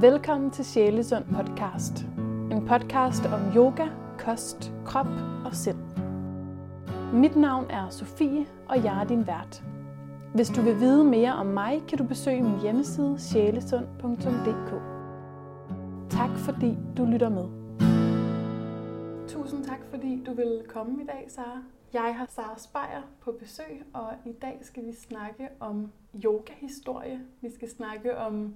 Velkommen til Sjælesund podcast. En podcast om yoga, kost, krop og sind. Mit navn er Sofie, og jeg er din vært. Hvis du vil vide mere om mig, kan du besøge min hjemmeside sjælesund.dk. Tak fordi du lytter med. Tusind tak fordi du vil komme i dag, Sara. Jeg har Sara Speyer på besøg, og i dag skal vi snakke om yogahistorie. Vi skal snakke om,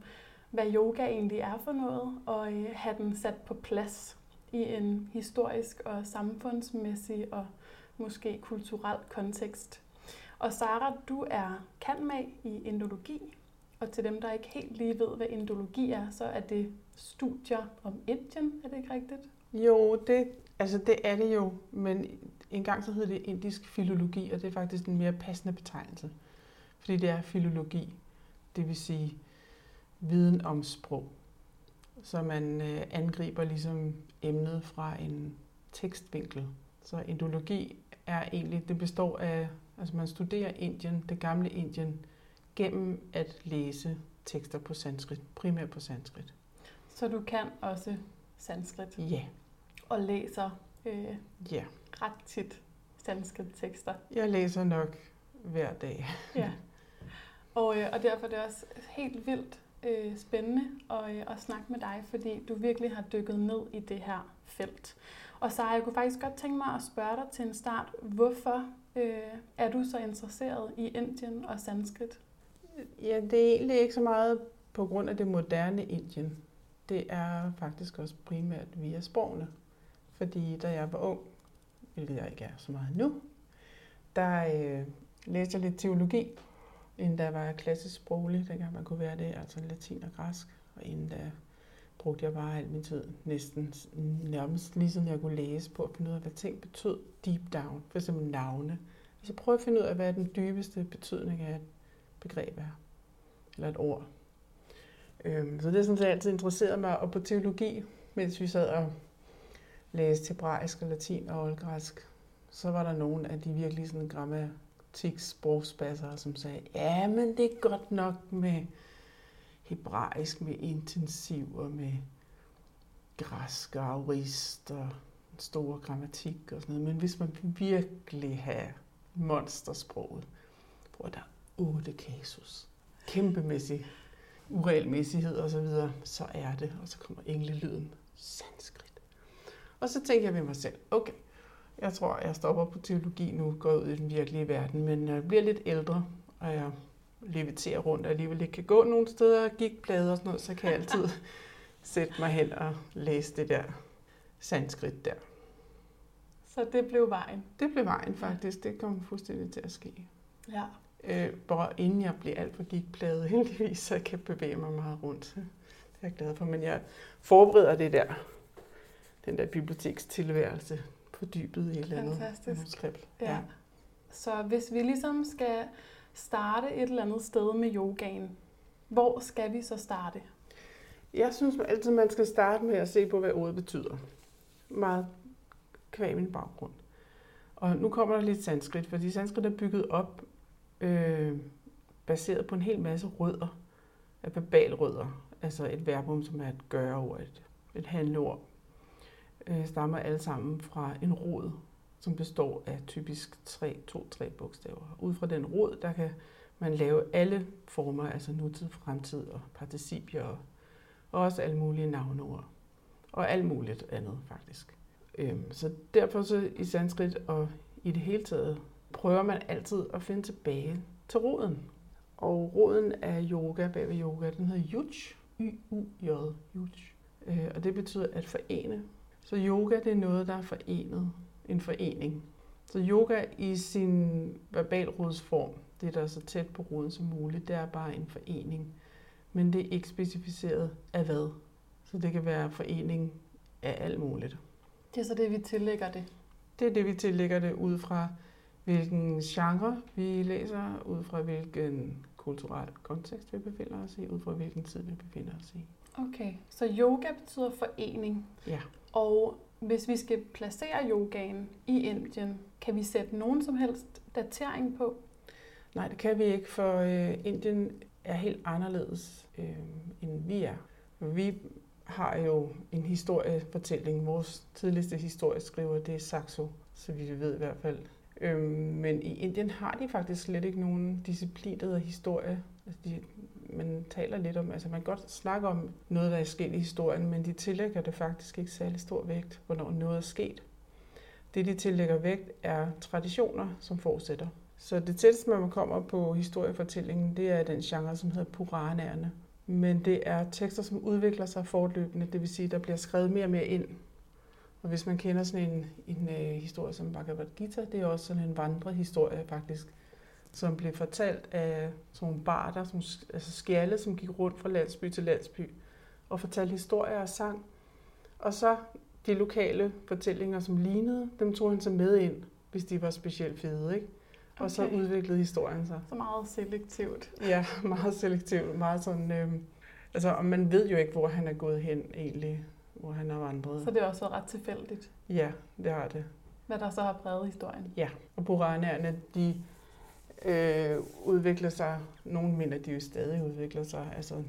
hvad yoga egentlig er for noget, og øh, have den sat på plads i en historisk og samfundsmæssig og måske kulturel kontekst. Og Sara, du er kanmag i indologi, og til dem, der ikke helt lige ved, hvad indologi er, så er det studier om Indien, er det ikke rigtigt? Jo, det, altså det er det jo, men engang så hed det indisk filologi, og det er faktisk en mere passende betegnelse. Fordi det er filologi, det vil sige viden om sprog. Så man øh, angriber ligesom emnet fra en tekstvinkel. Så indologi er egentlig, det består af, altså man studerer Indien, det gamle Indien, gennem at læse tekster på sanskrit, primært på sanskrit. Så du kan også sanskrit? Ja. Og læser øh, ja. ret tit sanskrit tekster? Jeg læser nok hver dag. ja. Og, øh, og derfor er det også helt vildt øh, spændende at, øh, at snakke med dig, fordi du virkelig har dykket ned i det her felt. Og så jeg kunne faktisk godt tænke mig at spørge dig til en start, hvorfor øh, er du så interesseret i Indien og sanskrit? Ja, det er egentlig ikke så meget på grund af det moderne Indien. Det er faktisk også primært via sprogene. Fordi da jeg var ung, hvilket jeg ikke er så meget nu, der øh, læste jeg lidt teologi, inden der var klassisk sproglig, dengang man kunne være det, altså latin og græsk. Og inden da brugte jeg bare al min tid, næsten nærmest lige sådan jeg kunne læse på at finde ud af, hvad ting betød deep down, for eksempel navne. Altså prøve at finde ud af, hvad den dybeste betydning af et begreb er, eller et ord. Øhm, så det er sådan set altid interesseret mig, og på teologi, mens vi sad og læste hebraisk og latin og oldgræsk, så var der nogle af de virkelig sådan grammatik sprogspasser, som sagde, ja, men det er godt nok med hebraisk, med intensiv og med græsk og aurist og store grammatik og sådan noget. Men hvis man virkelig har monstersproget, hvor der er otte kasus, kæmpemæssig uregelmæssighed og så videre, så er det, og så kommer englelyden sanskrit. Og så tænker jeg ved mig selv, okay, jeg tror, jeg stopper på teologi nu, går ud i den virkelige verden, men jeg bliver lidt ældre, og jeg leviterer rundt, og alligevel ikke kan gå nogle steder, gik blade og sådan noget, så kan jeg altid sætte mig hen og læse det der sanskrit der. Så det blev vejen? Det blev vejen faktisk. Det kom fuldstændig til at ske. Ja. Øh, bare inden jeg blev alt for gigtpladet, heldigvis, så jeg kan bevæge mig meget rundt. Det er jeg glad for. Men jeg forbereder det der, den der bibliotekstilværelse på dybet i et eller andet manuskript. Ja. ja. Så hvis vi ligesom skal starte et eller andet sted med yogaen, hvor skal vi så starte? Jeg synes altid, man skal starte med at se på, hvad ordet betyder. Meget kvæg min baggrund. Og nu kommer der lidt sanskrit, fordi sanskrit er bygget op øh, baseret på en hel masse rødder, af verbalrødder, altså et verbum, som er et gøre-ord, et, et handleord, øh, stammer alle sammen fra en rod, som består af typisk tre, to, tre bogstaver. Ud fra den rod, der kan man lave alle former, altså nutid, fremtid og participier, og, og også alle mulige navneord. Og alt muligt andet, faktisk. Øhm, så derfor så i sanskrit og i det hele taget prøver man altid at finde tilbage til roden. Og roden af yoga, bagved yoga, den hedder yuj, Y-U-J, yuj. Øh, og det betyder at forene. Så yoga, det er noget, der er forenet. En forening. Så yoga i sin verbalrodsform, det der er så tæt på roden som muligt, det er bare en forening. Men det er ikke specificeret af hvad. Så det kan være forening af alt muligt. Det er så det, vi tillægger det? Det er det, vi tillægger det ud fra hvilken genre vi læser, ud fra hvilken kulturel kontekst vi befinder os i, ud fra hvilken tid vi befinder os i. Okay, så yoga betyder forening. Ja. Og hvis vi skal placere yogaen i Indien, kan vi sætte nogen som helst datering på? Nej, det kan vi ikke, for øh, Indien er helt anderledes, øh, end vi er. Vi har jo en historiefortælling. Vores tidligste historieskriver, det er Saxo, så vi ved i hvert fald. Øhm, men i Indien har de faktisk slet ikke nogen disciplin, der hedder historie. Altså de, man taler lidt om, altså man kan godt snakke om noget, der er sket i historien, men de tillægger det faktisk ikke særlig stor vægt, hvornår noget er sket. Det, de tillægger vægt, er traditioner, som fortsætter. Så det tætteste, man kommer på historiefortællingen, det er den genre, som hedder Puranaerne. Men det er tekster, som udvikler sig fortløbende, det vil sige, der bliver skrevet mere og mere ind. Og hvis man kender sådan en, en uh, historie som Bhagavad Gita, det er også sådan en vandrehistorie faktisk, som blev fortalt af sådan nogle barter, som, altså skjalde, som gik rundt fra landsby til landsby og fortalte historier og sang. Og så de lokale fortællinger, som lignede, dem tog han så med ind, hvis de var specielt fede, ikke? Og okay. så udviklede historien sig. Så meget selektivt. Ja, meget selektivt. Meget sådan, øh, altså, og man ved jo ikke, hvor han er gået hen egentlig, hvor han har vandret. Så det er også ret tilfældigt? Ja, det har det. Hvad der så har præget historien? Ja, og Puranaerne, de øh, udvikler sig. Nogle mener, de jo stadig udvikler sig. Altså,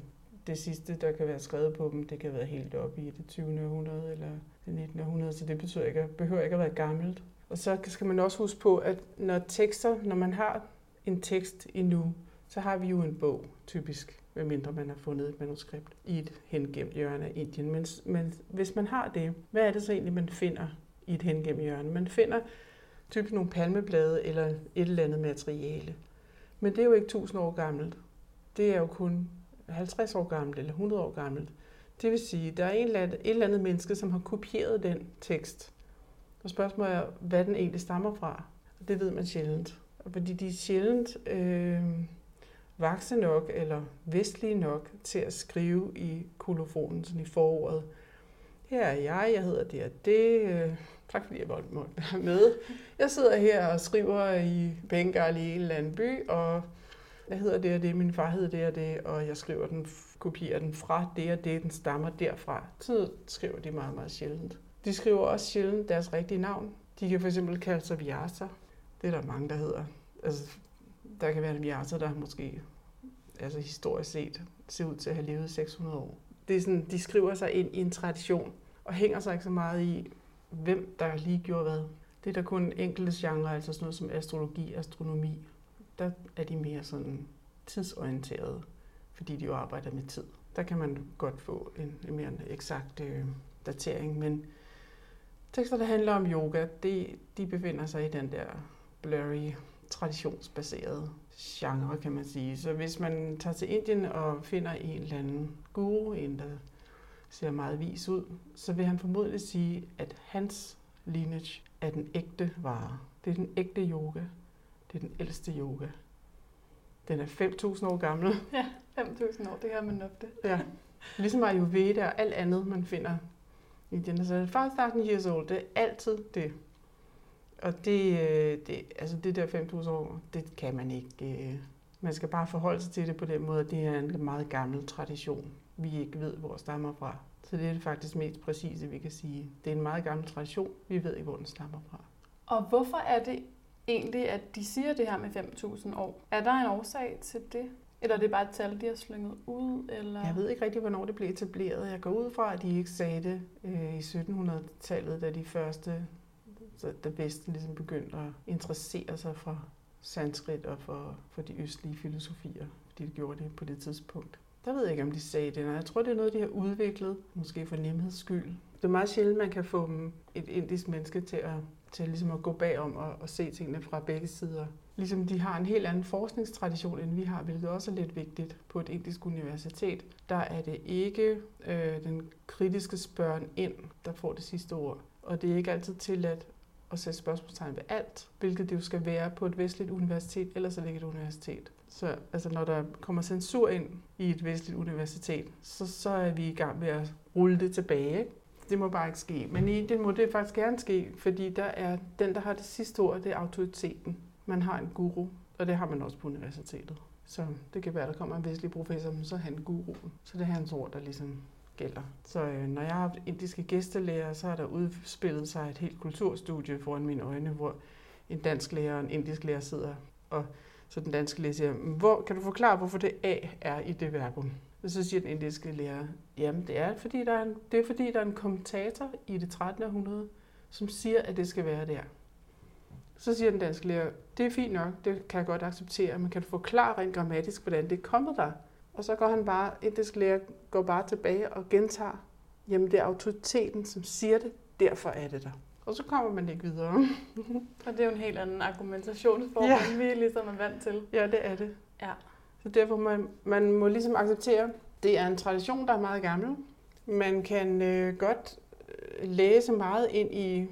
det sidste, der kan være skrevet på dem, det kan være helt op i det 20. århundrede eller det 19. århundrede, så det betyder ikke, behøver ikke at være gammelt. Og så skal man også huske på, at når tekster, når man har en tekst endnu, så har vi jo en bog, typisk, medmindre man har fundet et manuskript i et hengemt hjørne af Indien. Men, men hvis man har det, hvad er det så egentlig, man finder i et hengemt hjørne? Man finder typisk nogle palmeblade eller et eller andet materiale. Men det er jo ikke 1000 år gammelt. Det er jo kun 50 år gammelt eller 100 år gammelt. Det vil sige, at der er en eller anden, et eller andet menneske, som har kopieret den tekst og spørgsmålet er, hvad den egentlig stammer fra. Og det ved man sjældent. Fordi de er sjældent øh, vakse nok eller vestlige nok til at skrive i kolofonen, sådan i forordet. Her er jeg, jeg hedder det og det. Øh, tak fordi jeg måtte være med. Jeg sidder her og skriver i Bengal i en eller anden by, og jeg hedder det og det, min far hedder det og det, og jeg skriver den, kopierer den fra det og det, den stammer derfra. Så skriver de meget, meget sjældent. De skriver også sjældent deres rigtige navn. De kan for eksempel kalde sig Vyasa. Det er der mange, der hedder. Altså, der kan være en Vyasa, der måske altså historisk set ser ud til at have levet 600 år. Det er sådan, de skriver sig ind i en tradition og hænger sig ikke så meget i, hvem der lige gjorde hvad. Det er der kun enkelte genre, altså sådan noget som astrologi, astronomi. Der er de mere sådan tidsorienterede, fordi de jo arbejder med tid. Der kan man godt få en, en mere eksakt øh, datering, men Tekster, der handler om yoga, de, de befinder sig i den der blurry, traditionsbaserede genre, kan man sige. Så hvis man tager til Indien og finder en eller anden guru, en der ser meget vis ud, så vil han formodentlig sige, at hans lineage er den ægte vare. Det er den ægte yoga. Det er den ældste yoga. Den er 5.000 år gammel. Ja, 5.000 år, det har man nok det. Ja, ligesom Ayurveda og alt andet, man finder Indien. Altså 5.000 years old, det er altid det. Og det, øh, det, altså det der 5.000 år, det kan man ikke. Øh, man skal bare forholde sig til det på den måde, at det er en meget gammel tradition, vi ikke ved, hvor stammer fra. Så det er det faktisk mest præcise, vi kan sige. Det er en meget gammel tradition, vi ved ikke, hvor den stammer fra. Og hvorfor er det egentlig, at de siger det her med 5.000 år? Er der en årsag til det? Eller er det bare et tal, de har slynget ud? Eller? Jeg ved ikke rigtig, hvornår det blev etableret. Jeg går ud fra, at de ikke sagde det øh, i 1700-tallet, da de første, da Vesten ligesom begyndte at interessere sig for sanskrit og for, for de østlige filosofier, fordi de gjorde det på det tidspunkt. Der ved jeg ikke, om de sagde det. Nej, jeg tror, det er noget, de har udviklet, måske for nemheds skyld. Det er meget sjældent, man kan få et indisk menneske til at, til ligesom at gå bagom og, og se tingene fra begge sider ligesom de har en helt anden forskningstradition, end vi har, hvilket også er lidt vigtigt på et indisk universitet. Der er det ikke øh, den kritiske spørgen ind, der får det sidste ord. Og det er ikke altid tilladt at sætte spørgsmålstegn ved alt, hvilket det jo skal være på et vestligt universitet, ellers er det ikke et universitet. Så altså, når der kommer censur ind i et vestligt universitet, så, så er vi i gang med at rulle det tilbage. Det må bare ikke ske. Men i det må det faktisk gerne ske, fordi der er den, der har det sidste ord, det er autoriteten man har en guru, og det har man også på universitetet. Så det kan være, at der kommer en vestlig professor, men så er han guruen. Så det er hans ord, der ligesom gælder. Så øh, når jeg har haft indiske gæstelærer, så har der udspillet sig et helt kulturstudie foran mine øjne, hvor en dansk lærer og en indisk lærer sidder, og så den danske lærer siger, hvor, kan du forklare, hvorfor det A er i det verbum? Og så siger den indiske lærer, jamen det er, fordi der er en, det er fordi, der er en kommentator i det 13. århundrede, som siger, at det skal være der. Så siger den danske lærer, det er fint nok, det kan jeg godt acceptere, men kan du forklare rent grammatisk, hvordan det er kommet der? Og så går han bare, indisk lærer går bare tilbage og gentager, jamen det er autoriteten, som siger det, derfor er det der. Og så kommer man ikke videre. og det er jo en helt anden argumentationsform, Ja. end vi ligesom er vant til. ja, det er det. Ja. Så derfor må man, man må ligesom acceptere, det er en tradition, der er meget gammel. Man kan øh, godt øh, læse meget ind i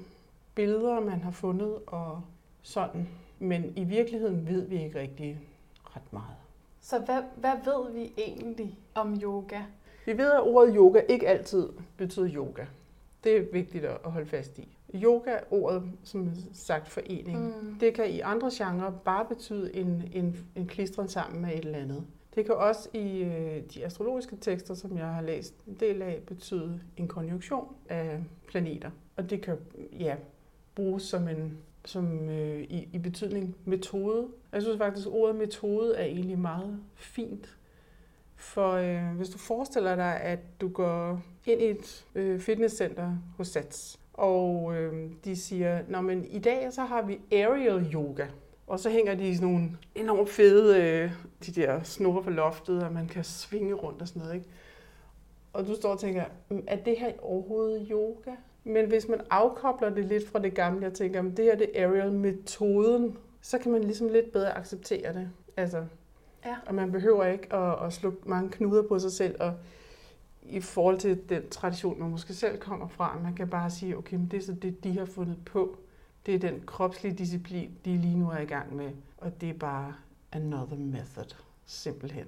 billeder, man har fundet og sådan. Men i virkeligheden ved vi ikke rigtig ret meget. Så hvad, hvad ved vi egentlig om yoga? Vi ved, at ordet yoga ikke altid betyder yoga. Det er vigtigt at holde fast i. Yoga ordet, som sagt, forening. Mm. Det kan i andre genrer bare betyde en, en, en klistren sammen med et eller andet. Det kan også i øh, de astrologiske tekster, som jeg har læst en del af, betyde en konjunktion af planeter. Og det kan ja, bruges som en som øh, i, i betydning metode. Jeg synes faktisk, at ordet metode er egentlig meget fint. For øh, hvis du forestiller dig, at du går ind i et øh, fitnesscenter hos Sats, og øh, de siger, Nå, men i dag så har vi aerial yoga. Og så hænger de i sådan nogle enormt fede, øh, de der snore på loftet, og man kan svinge rundt og sådan noget. Ikke? Og du står og tænker, mm, er det her overhovedet yoga? Men hvis man afkobler det lidt fra det gamle, jeg tænker, at det her det er aerial-metoden, så kan man ligesom lidt bedre acceptere det. Altså, Ja. Og man behøver ikke at, at slå mange knuder på sig selv, og i forhold til den tradition, man måske selv kommer fra, man kan bare sige, okay, men det er så det, de har fundet på. Det er den kropslige disciplin, de lige nu er i gang med, og det er bare another method, simpelthen.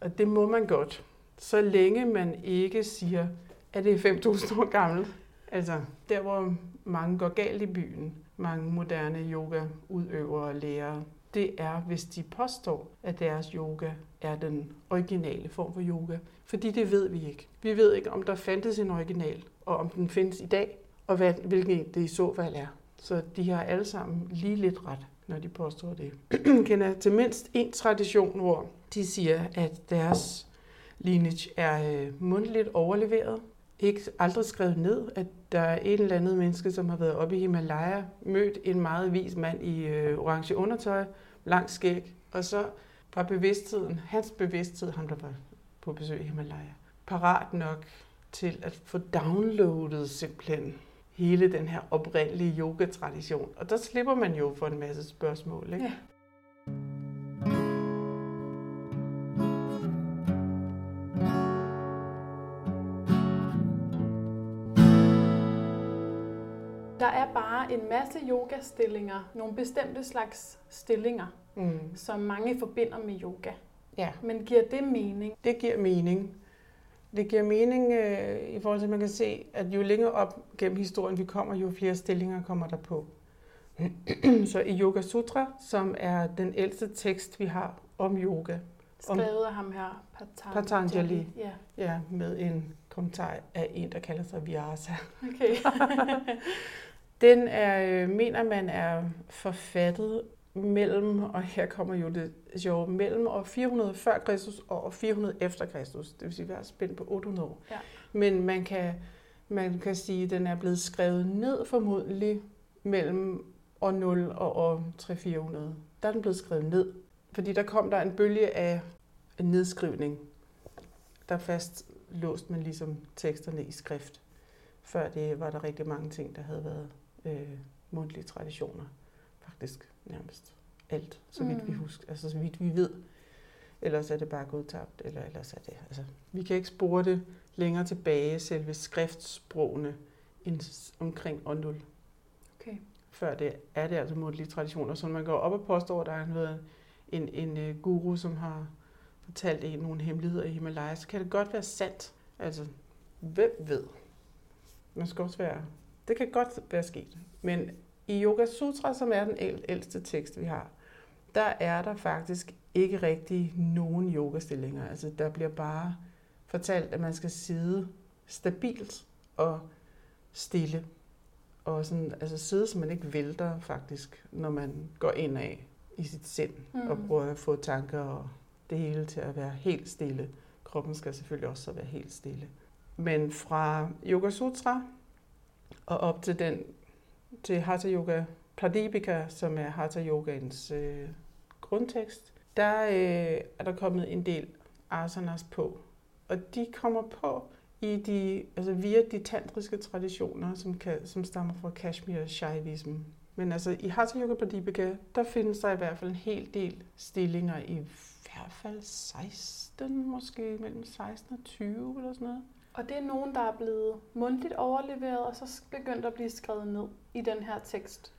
Og det må man godt, så længe man ikke siger, at det er 5.000 år gammelt. Altså, der hvor mange går galt i byen, mange moderne yogaudøvere og lærere, det er, hvis de påstår, at deres yoga er den originale form for yoga. Fordi det ved vi ikke. Vi ved ikke, om der fandtes en original, og om den findes i dag, og hvad, hvilken en det i så fald er. Så de har alle sammen lige lidt ret, når de påstår det. Kender til mindst en tradition, hvor de siger, at deres lineage er øh, mundtligt overleveret. Ikke aldrig skrevet ned, at der er et eller andet menneske, som har været oppe i Himalaya, mødt en meget vis mand i øh, orange undertøj, lang skæg, og så var bevidstheden, hans bevidsthed, ham der var på besøg i Himalaya, parat nok til at få downloadet simpelthen hele den her oprindelige yogatradition. Og der slipper man jo for en masse spørgsmål, ikke? Ja. Er bare en masse yogastillinger, nogle bestemte slags stillinger, Mm. som mange forbinder med yoga. Ja. Men giver det mening? Det giver mening. Det giver mening øh, i forhold til, at man kan se, at jo længere op gennem historien vi kommer, jo flere stillinger kommer der på. Så i Yoga Sutra, som er den ældste tekst, vi har om yoga, Om- Skrevet af ham her, Patanjali. Patanjali. Ja, ja, med en kommentar af en, der kalder sig Vyasa. okay. Den er, øh, mener man er forfattet mellem, og her kommer jo det sjove, mellem år 400 før Kristus og år 400 efter Kristus. Det vil sige, at vi har spændt på 800 år. Ja. Men man kan, man kan sige, at den er blevet skrevet ned formodentlig mellem år 0 og år 300-400. Der er den blevet skrevet ned, fordi der kom der en bølge af nedskrivning. Der fast låste man ligesom teksterne i skrift. Før det var der rigtig mange ting, der havde været øh, mundtlige traditioner. Faktisk nærmest alt, så vidt vi Mm. husker, altså så vidt vi ved. Ellers er det bare gået tabt, eller ellers er det, altså, vi kan ikke spore det længere tilbage, selve skriftsprogene, end omkring år 0. okay. Før det er det altså mundtlige traditioner, så når man går op og påstår, at der har været en, en øh, guru, som har fortalt en nogle hemmeligheder i Himalaya, så kan det godt være sandt. Altså, hvem ved? Man skal også være, det kan godt være sket. Men i Yoga Sutra, som er den æl- ældste tekst, vi har, der er der faktisk ikke rigtig nogen yogastillinger. Altså, der bliver bare fortalt, at man skal sidde stabilt og stille. Og sådan, altså sidde, så man ikke vælter faktisk, når man går indad i sit sind mm. og prøver at få tanker og det hele til at være helt stille. kroppen skal selvfølgelig også så være helt stille. Men fra Yoga Sutra og op til den til Hatha Yoga Pradipika, som er Hatha Yogans øh, grundtekst, der øh, er der kommet en del asanas på. Og de kommer på i de, altså via de tantriske traditioner, som, kan, som stammer fra Kashmir og Shaivism. Men altså i Hatha Yoga Pradipika, der findes der i hvert fald en hel del stillinger, i hvert fald 16, måske mellem 16 og 20 eller sådan noget. Og det er nogen, der er blevet mundtligt overleveret, og så begyndt at blive skrevet ned i den her tekst.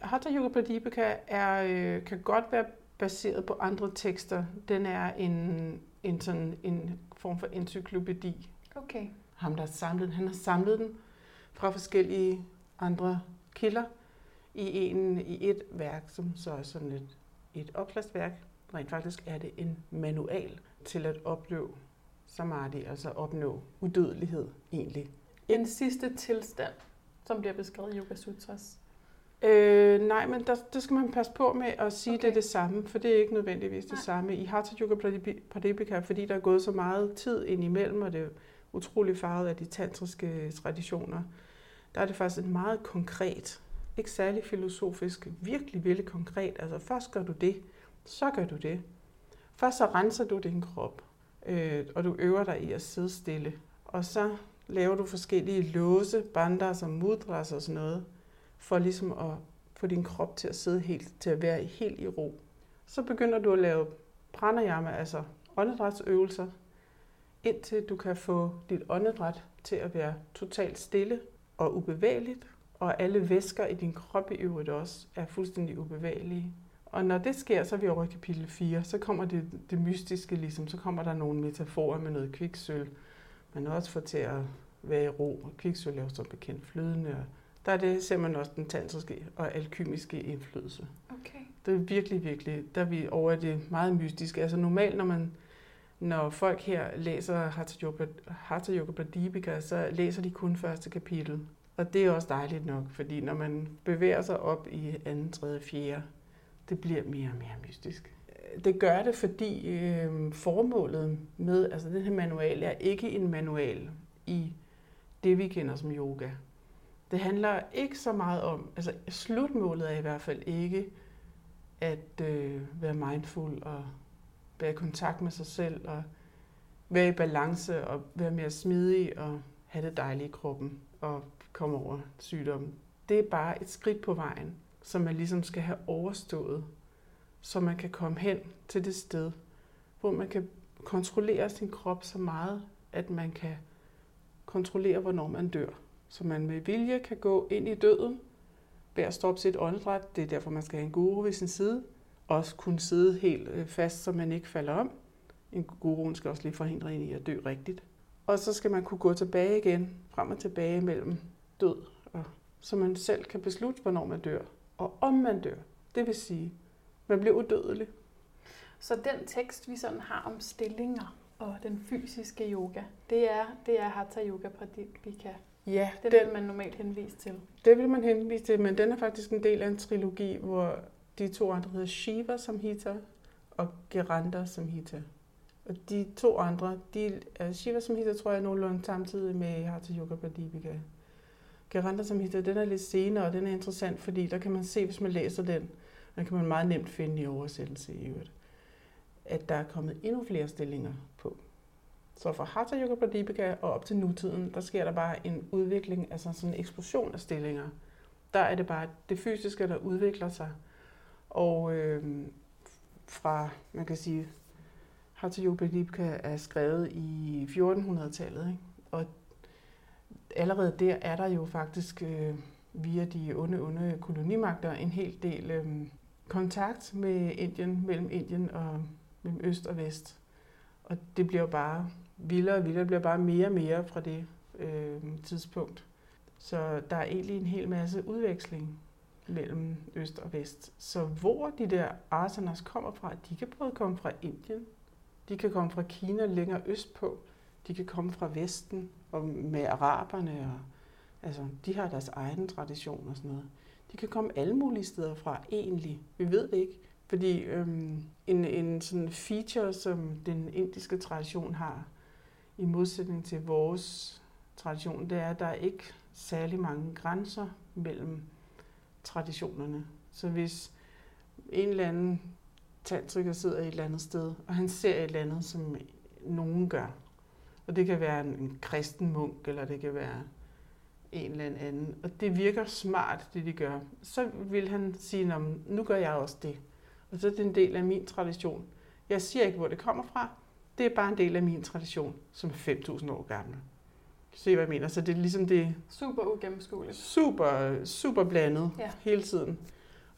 Hatha Yoga Pradipika er, øh, kan godt være baseret på andre tekster. Den er en, en, sådan, en form for encyklopædi. Okay. Ham, der har samlet han har samlet den fra forskellige andre kilder i, en, i et værk, som så er sådan et, et opslagsværk. Rent faktisk er det en manual til at opleve samadhi, altså opnå udødelighed egentlig. En sidste tilstand, som bliver beskrevet i Yoga Sutras. Øh, nej, men der, der skal man passe på med at sige, okay. det er det samme, for det er ikke nødvendigvis det nej. samme. I Hatha Yoga Pradipika, fordi der er gået så meget tid ind imellem, og det er utrolig farvet af de tantriske traditioner, der er det faktisk et meget konkret, ikke særlig filosofisk, virkelig, virkelig konkret. Altså først gør du det, så gør du det. Først så renser du din krop, øh, og du øver dig i at sidde stille. Og så laver du forskellige låse, bandar og mudras og sådan noget, for ligesom at få din krop til at sidde helt, til at være helt i ro. Så begynder du at lave pranayama, altså åndedrætsøvelser, indtil du kan få dit åndedræt til at være totalt stille og ubevægeligt, og alle væsker i din krop i øvrigt også er fuldstændig ubevægelige. Og når det sker, så er vi over i kapitel 4, så kommer det, det mystiske, ligesom, så kommer der nogle metaforer med noget kviksøl, man også får til at være i ro. Kviksøl er jo som bekendt flydende, og der er det, ser man også den tantriske og alkymiske indflydelse. Okay. Det er virkelig, virkelig, der er vi over det meget mystiske. Altså normalt, når man når folk her læser Hatha Yoga, Hatha Yoga Pradipika, så læser de kun første kapitel. Og det er også dejligt nok, fordi når man bevæger sig op i anden, tredje, fjerde, det bliver mere og mere mystisk. Det gør det, fordi øh, formålet med, altså den her manual er ikke en manual i det, vi kender som yoga. Det handler ikke så meget om, altså slutmålet er i hvert fald ikke at øh, være mindful og være i kontakt med sig selv og være i balance og være mere smidig og have det dejligt i kroppen og komme over sygdommen. Det er bare et skridt på vejen, som man ligesom skal have overstået, så man kan komme hen til det sted, hvor man kan kontrollere sin krop så meget, at man kan kontrollere, hvornår man dør. Så man med vilje kan gå ind i døden ved at stoppe sit åndedræt. Det er derfor, man skal have en guru ved sin side. Også kunne sidde helt øh, fast, så man ikke falder om. En guru skal også lige forhindre en i at dø rigtigt. Og så skal man kunne gå tilbage igen, frem og tilbage mellem død, og, så man selv kan beslutte, hvornår man dør, og om man dør. Det vil sige, man bliver udødelig. Så den tekst, vi sådan har om stillinger og den fysiske yoga, det er, det er Hatha Yoga Pradipika. Ja, det den, vil man normalt henvise til. Det vil man henvise til, men den er faktisk en del af en trilogi, hvor de to andre hedder Shiva Samhita og Geranda Samhita. Og de to andre, de, altså Shiva Samhita tror jeg er nogenlunde samtidig med Hatha Yoga Pradipika. Geranda Samhita, den er lidt senere, og den er interessant, fordi der kan man se, hvis man læser den, den kan man meget nemt finde i oversættelse i øvrigt, at der er kommet endnu flere stillinger på. Så fra Hatha Yoga Pradipika og op til nutiden, der sker der bare en udvikling, altså sådan en eksplosion af stillinger. Der er det bare det fysiske, der udvikler sig. Og øh, fra, man kan sige, Hatha Yoga Pradipika er skrevet i 1400-tallet, ikke? og allerede der er der jo faktisk øh, via de onde, onde kolonimagter en hel del øh, kontakt med Indien, mellem Indien og mellem øst og vest. Og det bliver bare vildere og vildere, det bliver bare mere og mere fra det øh, tidspunkt. Så der er egentlig en hel masse udveksling mellem øst og vest. Så hvor de der asanas kommer fra, de kan både komme fra Indien, de kan komme fra Kina længere østpå, de kan komme fra Vesten og med araberne, og, altså, de har deres egen tradition og sådan noget. De kan komme alle mulige steder fra egentlig. Vi ved det ikke. Fordi øhm, en, en sådan feature, som den indiske tradition har, i modsætning til vores tradition, det er, at der er ikke særlig mange grænser mellem traditionerne. Så hvis en eller anden tantriker sidder et eller andet sted, og han ser et eller andet, som nogen gør, og det kan være en, en kristen munk, eller det kan være en eller anden, og det virker smart, det de gør, så vil han sige, nu gør jeg også det. Og så er det en del af min tradition. Jeg siger ikke, hvor det kommer fra. Det er bare en del af min tradition, som er 5.000 år gammel. Se, hvad jeg mener. Så det er ligesom det... Super ugennemskueligt. Super, super blandet ja. hele tiden.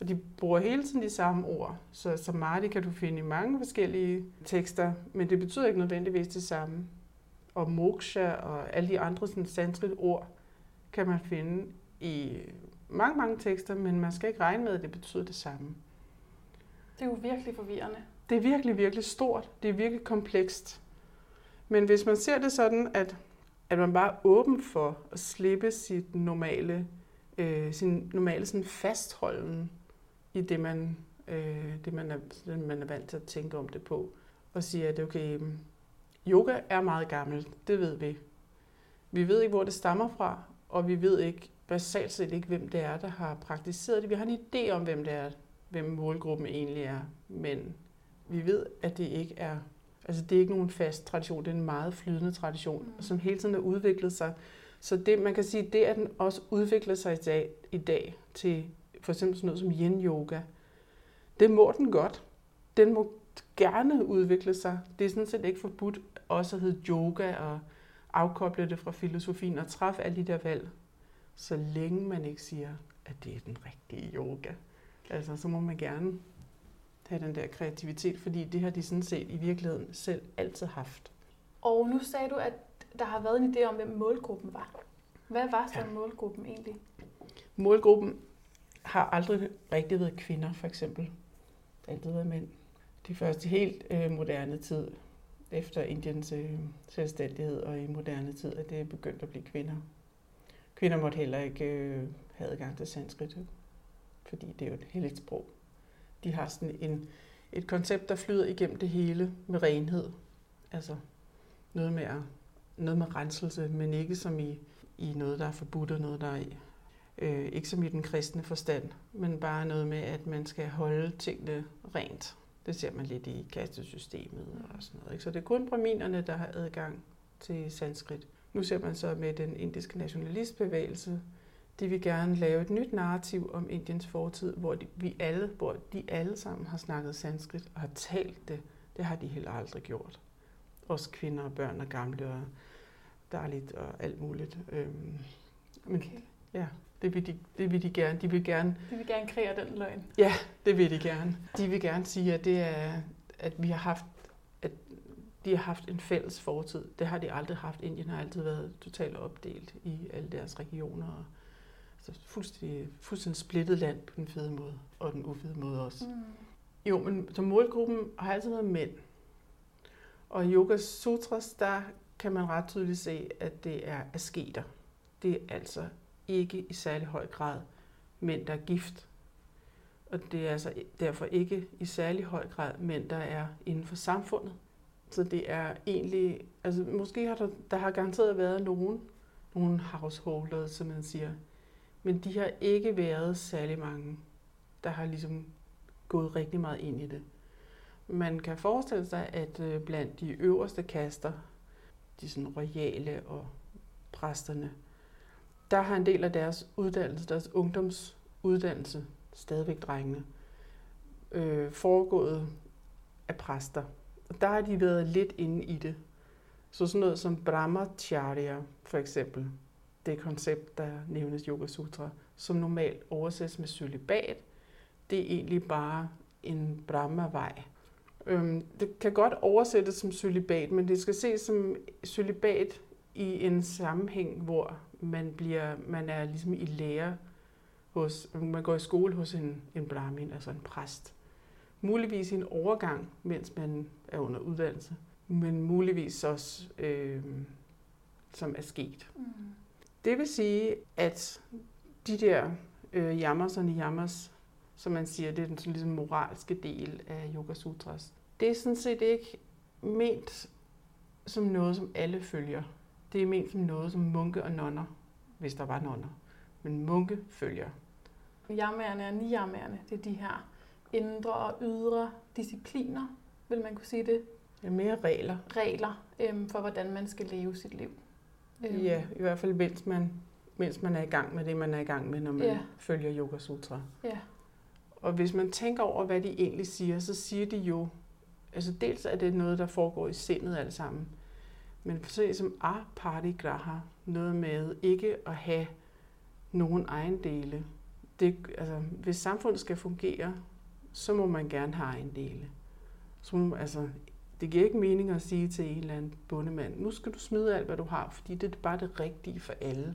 Og de bruger hele tiden de samme ord. Så samadhi kan du finde i mange forskellige tekster, men det betyder ikke nødvendigvis det samme. Og moksha og alle de andre sådan sanskrit ord kan man finde i mange, mange tekster, men man skal ikke regne med, at det betyder det samme. Det er jo virkelig forvirrende. Det er virkelig, virkelig stort. Det er virkelig komplekst. Men hvis man ser det sådan, at, at man bare er åben for at slippe sit normale, øh, sin normale sådan fastholden i det, man, øh, det man, er, man er vant til at tænke om det på, og siger, at okay, yoga er meget gammelt, det ved vi. Vi ved ikke, hvor det stammer fra, og vi ved ikke basalt set ikke, hvem det er, der har praktiseret det. Vi har en idé om, hvem det er, hvem målgruppen egentlig er, men vi ved, at det ikke er, altså det er ikke nogen fast tradition, det er en meget flydende tradition, mm. som hele tiden har udviklet sig. Så det, man kan sige, det at den også udvikler sig i dag, i dag til for eksempel sådan noget som yin yoga, det må den godt. Den må gerne udvikle sig. Det er sådan set ikke forbudt også hedde yoga og afkoble det fra filosofien og træffe alle de der valg, så længe man ikke siger, at det er den rigtige yoga. Altså, så må man gerne have den der kreativitet, fordi det har de sådan set i virkeligheden selv altid haft. Og nu sagde du, at der har været en idé om, hvem målgruppen var. Hvad var så ja. målgruppen egentlig? Målgruppen har aldrig rigtig været kvinder, for eksempel. Det har altid været mænd. De første helt øh, moderne tid, efter Indiens øh, selvstændighed og i moderne tid, at det er begyndt at blive kvinder. Kvinder måtte heller ikke øh, have adgang til sanskrit øh, fordi det er jo et helligt sprog. De har sådan en, et koncept, der flyder igennem det hele med renhed. Altså noget med, at, noget med renselse, men ikke som i, i noget, der er forbudt og noget, der er i. Øh, ikke som i den kristne forstand, men bare noget med, at man skal holde tingene rent. Det ser man lidt i kastesystemet og sådan noget. Ikke? Så det er kun braminerne, der har adgang til sanskrit. Nu ser man så med den indiske nationalistbevægelse, de vil gerne lave et nyt narrativ om Indiens fortid, hvor de, vi alle, hvor de alle sammen har snakket sanskrit og har talt det. Det har de heller aldrig gjort. Også kvinder og børn og gamle og dejligt og alt muligt. Øhm, men okay. ja, det vil, de, det vil de gerne. De vil gerne. De vil gerne kreere den løgn. Ja, det vil de gerne. De vil gerne sige, at det er, at vi har haft, at de har haft en fælles fortid. Det har de aldrig haft. Indien har altid været totalt opdelt i alle deres regioner så fuldstændig, fuldstændig splittet land på den fede måde, og den ufede måde også. Mm. Jo, men som målgruppen har altid været mænd. Og i Yoga Sutras, der kan man ret tydeligt se, at det er asketer. Det er altså ikke i særlig høj grad mænd, der er gift. Og det er altså derfor ikke i særlig høj grad mænd, der er inden for samfundet. Så det er egentlig, altså måske har der, der har garanteret været nogen, nogle householders, som man siger, men de har ikke været særlig mange, der har ligesom gået rigtig meget ind i det. Man kan forestille sig, at øh, blandt de øverste kaster, de sådan royale og præsterne, der har en del af deres uddannelse, deres ungdomsuddannelse, stadigvæk drengene, øh, foregået af præster. Og der har de været lidt inde i det. Så sådan noget som Brahmacharya for eksempel, det koncept, der nævnes Yoga Sutra, som normalt oversættes med celibat. Det er egentlig bare en Brahma-vej. Øhm, det kan godt oversættes som celibat, men det skal ses som celibat i en sammenhæng, hvor man, bliver, man er ligesom i lære hos, man går i skole hos en, en brahmin, altså en præst. Muligvis i en overgang, mens man er under uddannelse, men muligvis også øh, som er sket. Mm. Det vil sige, at de der øh, jammers og niyammers, som man siger, det er den sådan ligesom moralske del af Yoga Sutras. Det er sådan set ikke ment som noget, som alle følger. Det er ment som noget, som munke og nonner, hvis der var nonner. Men munke følger. Yamerne og niyamerne, det er de her indre og ydre discipliner, vil man kunne sige det? Ja, mere regler. Regler øhm, for, hvordan man skal leve sit liv. Øhm. Ja, i hvert fald mens man, mens man er i gang med det, man er i gang med, når man ja. følger Yoga Sutra. Ja. Og hvis man tænker over, hvad de egentlig siger, så siger de jo, altså dels er det noget, der foregår i sindet alt sammen, men se som aparigraha, noget med ikke at have nogen ejendele. Det, altså, hvis samfundet skal fungere, så må man gerne have ejendele. Så må, altså, det giver ikke mening at sige til en eller anden bondemand, nu skal du smide alt, hvad du har, fordi det er bare det rigtige for alle.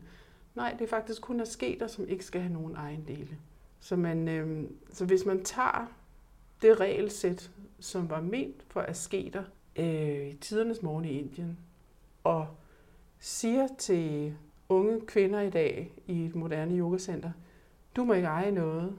Nej, det er faktisk kun asketer, som ikke skal have nogen ejendele. Så, man, øh, så hvis man tager det regelsæt, som var ment for asketer øh, i tidernes morgen i Indien, og siger til unge kvinder i dag i et moderne yogacenter, du må ikke eje noget.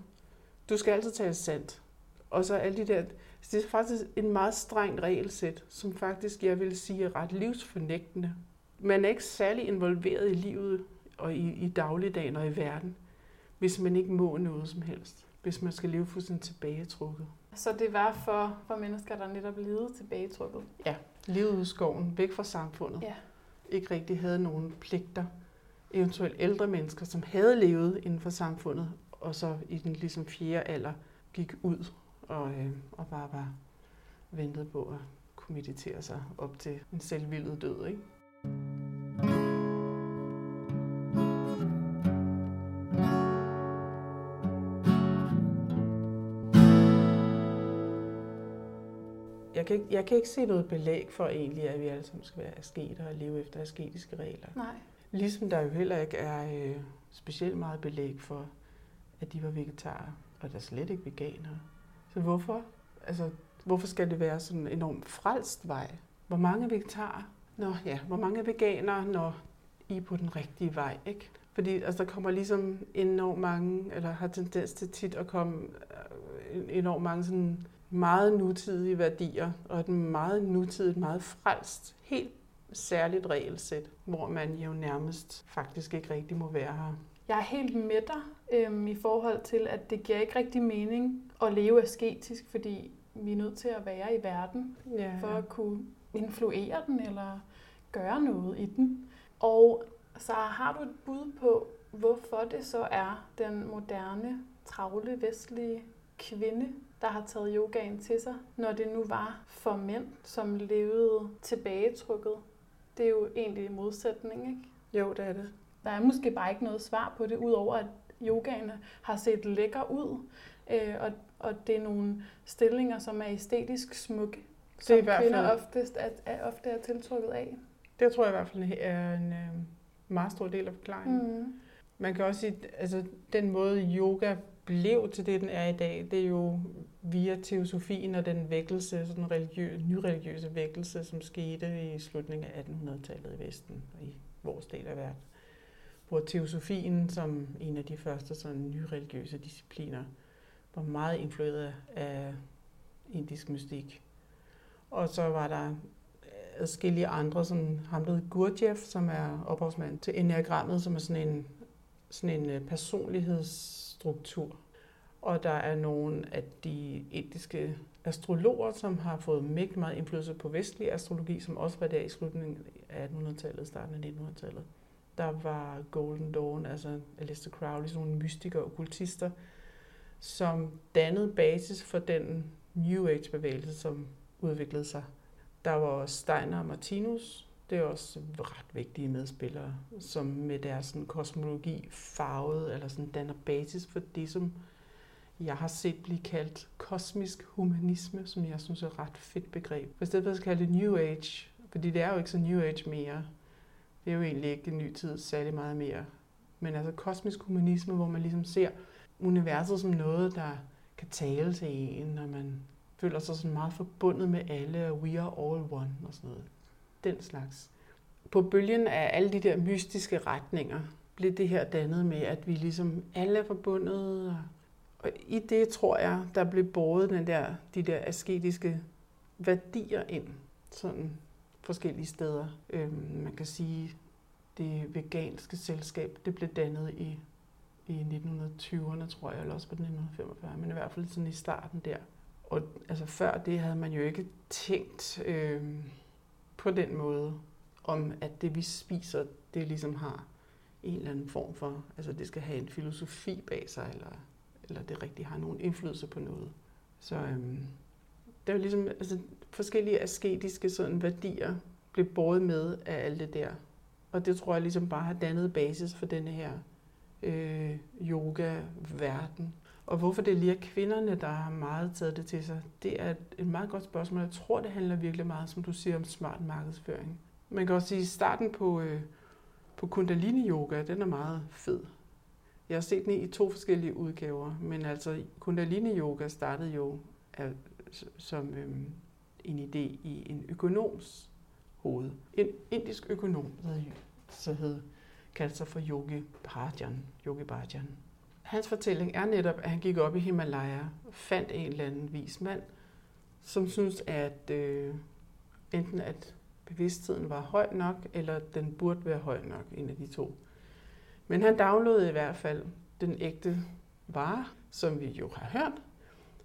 Du skal altid tale sandt. Og så alle de der... Det er faktisk en meget strengt regelsæt, som faktisk, jeg vil sige, er ret livsfornægtende. Man er ikke særlig involveret i livet og i, i dagligdagen og i verden, hvis man ikke må noget som helst. Hvis man skal leve fuldstændig tilbagetrukket. Så det var for, for mennesker, der netop levede tilbagetrukket? Ja, levede ud i skoven, væk fra samfundet. Ja. Ikke rigtig havde nogen pligter. Eventuelt ældre mennesker, som havde levet inden for samfundet, og så i den ligesom fjerde alder gik ud og, øh, og bare var ventet på at kunne meditere sig op til en selvvildet død. Ikke? Kan, ikke, jeg kan ikke se noget belæg for egentlig, at vi alle sammen skal være asketer og leve efter asketiske regler. Nej. Ligesom der jo heller ikke er øh, specielt meget belæg for, at de var vegetarer, og der er slet ikke veganere. Så hvorfor? Altså, hvorfor skal det være sådan en enormt frelst vej? Hvor mange vegetarer? Nå ja, hvor mange veganere, når I er på den rigtige vej, ikke? Fordi altså, der kommer ligesom enormt mange, eller har tendens til tit at komme øh, enormt mange sådan meget nutidige værdier, og et meget nutidigt, meget frelst, helt særligt regelsæt, hvor man jo nærmest faktisk ikke rigtig må være her. Jeg er helt med dig øhm, i forhold til, at det giver ikke rigtig mening at leve asketisk, fordi vi er nødt til at være i verden ja, for at kunne influere den eller gøre noget i den. Og så har du et bud på, hvorfor det så er den moderne, travle, vestlige kvinde, der har taget yogaen til sig, når det nu var for mænd, som levede tilbagetrykket. Det er jo egentlig en modsætning, ikke? Jo, det er det. Der er måske bare ikke noget svar på det, udover at yogaen har set lækker ud, øh, og, og det er nogle stillinger, som er æstetisk smukke, som det er i kvinder fald... oftest er, er, ofte er tiltrykket af. Det tror jeg i hvert fald er en øh, meget stor del af forklaringen. Mm. Man kan også sige, altså den måde yoga blev til det, den er i dag, det er jo via teosofien og den vækkelse, sådan religiø, nyreligiøse vækkelse, som skete i slutningen af 1800-tallet i Vesten og i vores del af verden. Hvor teosofien som en af de første sådan nyreligiøse discipliner var meget influeret af indisk mystik. Og så var der adskillige andre, som ham der Gurdjieff, som er ophavsmand til enneagrammet, som er sådan en, sådan en øh, personlighedsstruktur. Og der er nogle af de indiske astrologer, som har fået mægtig meget indflydelse på vestlig astrologi, som også var der i slutningen af 1800-tallet, starten af 1900-tallet. Der var Golden Dawn, altså Aleister Crowley, sådan nogle mystikere og kultister, som dannede basis for den New Age-bevægelse, som udviklede sig. Der var Steiner og Martinus, det er også ret vigtige medspillere, som med deres sådan, kosmologi farvede eller sådan danner basis for det, som jeg har set blive kaldt kosmisk humanisme, som jeg synes er et ret fedt begreb. For stedet for at kalde det New Age, fordi det er jo ikke så New Age mere. Det er jo egentlig ikke en ny tid særlig meget mere. Men altså kosmisk humanisme, hvor man ligesom ser universet som noget, der kan tale til en, og man føler sig sådan meget forbundet med alle, og we are all one og sådan noget den slags. På bølgen af alle de der mystiske retninger blev det her dannet med, at vi ligesom alle er forbundet, og, og i det tror jeg, der blev båret den der, de der asketiske værdier ind, sådan forskellige steder. Øhm, man kan sige, det veganske selskab, det blev dannet i, i 1920'erne, tror jeg, eller også på 1945, men i hvert fald sådan i starten der. Og altså før det havde man jo ikke tænkt øh, på den måde, om at det vi spiser, det ligesom har en eller anden form for, altså det skal have en filosofi bag sig, eller, eller det rigtig har nogen indflydelse på noget. Så øhm, der er jo ligesom altså, forskellige asketiske sådan, værdier blev båret med af alt det der. Og det tror jeg ligesom bare har dannet basis for denne her øh, yoga-verden. Og hvorfor det lige er kvinderne, der har meget taget det til sig, det er et meget godt spørgsmål. Jeg tror, det handler virkelig meget, som du siger, om smart markedsføring. Man kan også sige, at starten på, øh, på Kundalini-yoga, den er meget fed. Jeg har set den i to forskellige udgaver, men altså Kundalini-yoga startede jo af, som øhm, en idé i en økonoms hoved. En indisk økonom, der så hed, kaldte sig for Yogi Bhajan. Yogi Bhajan. Hans fortælling er netop, at han gik op i Himalaya og fandt en eller anden vis mand, som synes, at øh, enten at bevidstheden var høj nok, eller den burde være høj nok, en af de to. Men han downloadede i hvert fald den ægte vare, som vi jo har hørt.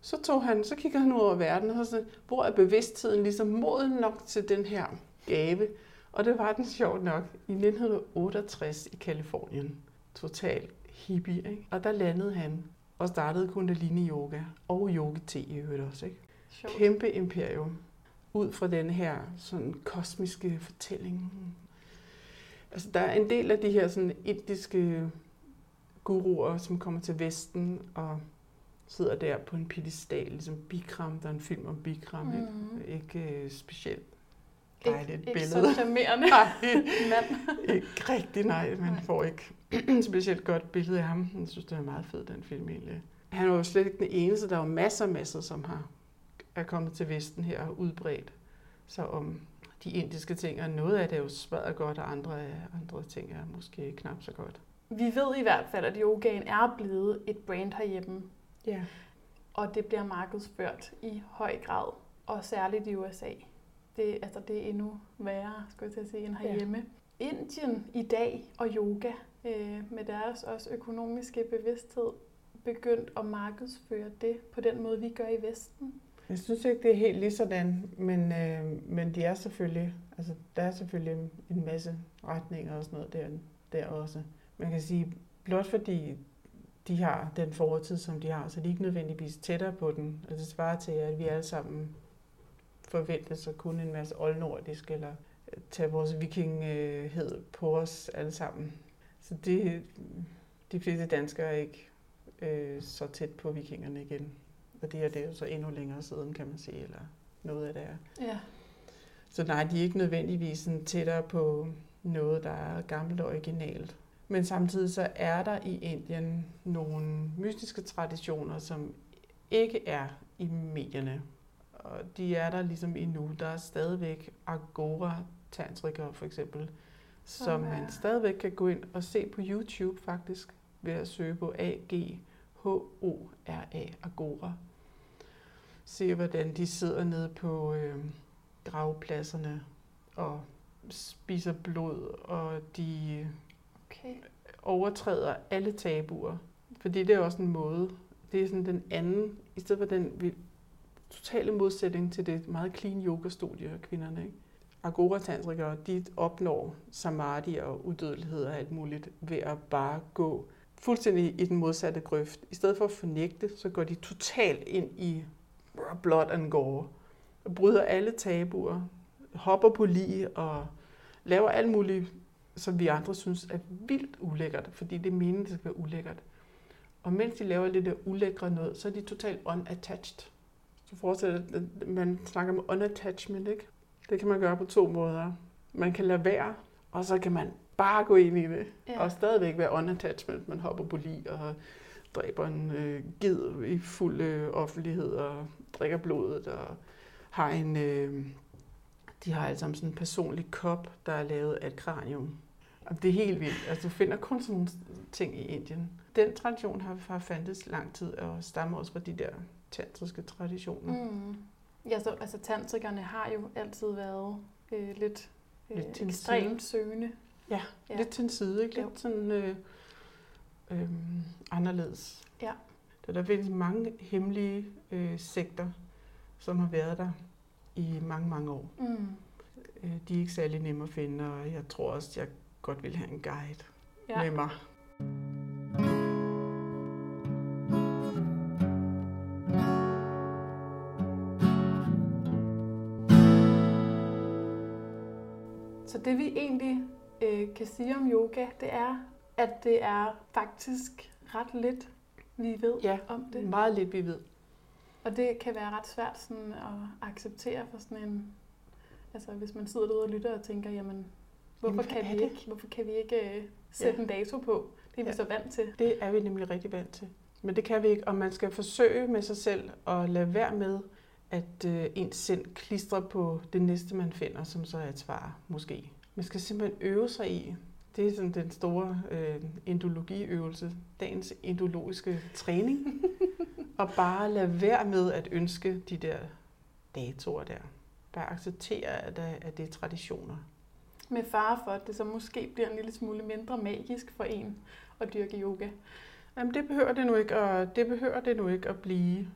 Så, tog han, så kigger han ud over verden, og så hvor er bevidstheden ligesom moden nok til den her gave. Og det var den sjovt nok i 1968 i Kalifornien. Total hippie, ikke? Og der landede han og startede Kundalini Yoga og Yogi Te i øvrigt også, ikke? Sjovt. Kæmpe imperium ud fra den her sådan kosmiske fortælling. Altså, der er en del af de her sådan indiske guruer, som kommer til Vesten og sidder der på en pedestal, ligesom Bikram. Der er en film om Bikram, mm. ikke? Ikke uh, specielt dejligt ikke, billede. Ikke så charmerende nej, mand. ikke rigtig, nej. Man nej. får ikke specielt godt billede af ham. Jeg synes, det er meget fed, den film egentlig. Han var jo slet ikke den eneste. Der var masser og masser, som har er kommet til Vesten her og udbredt sig om de indiske ting, og noget af det er jo smadret godt, og andre, andre ting er måske knap så godt. Vi ved i hvert fald, at yogaen er blevet et brand herhjemme. Ja. Og det bliver markedsført i høj grad, og særligt i USA. Det, altså, det er endnu værre, skulle jeg til at sige, end herhjemme. Ja. Indien i dag og yoga, øh, med deres også økonomiske bevidsthed, begyndt at markedsføre det på den måde, vi gør i Vesten. Jeg synes ikke, det er helt lige sådan, men, øh, men de er selvfølgelig, altså, der er selvfølgelig en masse retninger og sådan noget der, der også. Man kan sige, blot fordi de har den fortid, som de har, så de er ikke nødvendigvis tættere på den. Altså det svarer til, at vi alle sammen forventes at kunne en masse oldnordisk, eller øh, tage vores vikinghed på os alle sammen. Så det, de fleste danskere er ikke øh, så tæt på vikingerne igen. Og det er det jo så endnu længere siden, kan man sige, eller noget af det er. Ja. Så nej, de er ikke nødvendigvis sådan tættere på noget, der er gammelt og originalt. Men samtidig så er der i Indien nogle mystiske traditioner, som ikke er i medierne. Og de er der ligesom endnu. Der er stadigvæk agora tantrikere for eksempel, som ja. man stadigvæk kan gå ind og se på YouTube faktisk, ved at søge på A-G-H-O-R-A, Agora se, hvordan de sidder nede på øh, gravpladserne og spiser blod, og de okay. overtræder alle tabuer. Fordi det er også en måde, det er sådan den anden, i stedet for den totale modsætning til det meget clean yoga-studie af kvinderne. Ikke? agora tantrikere, de opnår samadhi og udødelighed og alt muligt ved at bare gå fuldstændig i den modsatte grøft. I stedet for at fornægte, så går de totalt ind i blood and gore. Og bryder alle tabuer, hopper på lige og laver alt muligt, som vi andre synes er vildt ulækkert, fordi det er meningen, det skal være ulækkert. Og mens de laver lidt der ulækre noget, så er de totalt unattached. Så forestiller at man snakker om unattachment, ikke? Det kan man gøre på to måder. Man kan lade være, og så kan man bare gå ind i det, ja. og stadigvæk være unattachment. Man hopper på lige og dræber en øh, ged i fuld øh, offentlighed og drikker blodet og har en... Øh, de har altså sådan en personlig kop, der er lavet af et kranium. Og det er helt vildt. Altså, du finder kun sådan nogle ting i Indien. Den tradition har, har fandtes lang tid, og stammer også fra de der tantriske traditioner. Mm. Ja, så, altså tantrikerne har jo altid været øh, lidt, øh, Lidt ekstremt søgende. Ja, ja, lidt til en side, ikke? Lidt Jo. sådan øh, øh, anderledes. Ja. Der, der findes mange hemmelige øh, sekter, som har været der i mange, mange år. Mm. Øh, de er ikke særlig nemme at finde, og jeg tror også, jeg godt vil have en guide ja. med mig. Så det vi egentlig øh, kan sige om yoga, det er, at det er faktisk ret lidt, vi ved Ja, om det. Meget lidt, vi ved. Og det kan være ret svært sådan at acceptere for sådan en... Altså hvis man sidder derude og lytter og tænker, jamen, hvorfor, Jamen, kan, vi det? ikke, hvorfor kan vi ikke øh, sætte Ja. en dato på? Det er vi Ja. så vant til. Det er vi nemlig rigtig vant til. Men det kan vi ikke, og man skal forsøge med sig selv at lade være med, at øh, ens sind klistrer på det næste, man finder, som så er et svar, måske. Man skal simpelthen øve sig i. Det er sådan den store øh, endologiøvelse, dagens endologiske træning. og bare lade være med at ønske de der datoer der. Bare acceptere, at, at det er traditioner. Med fare for, at det så måske bliver en lille smule mindre magisk for en at dyrke yoga. Jamen, det behøver det nu ikke, og det behøver det nu ikke at blive.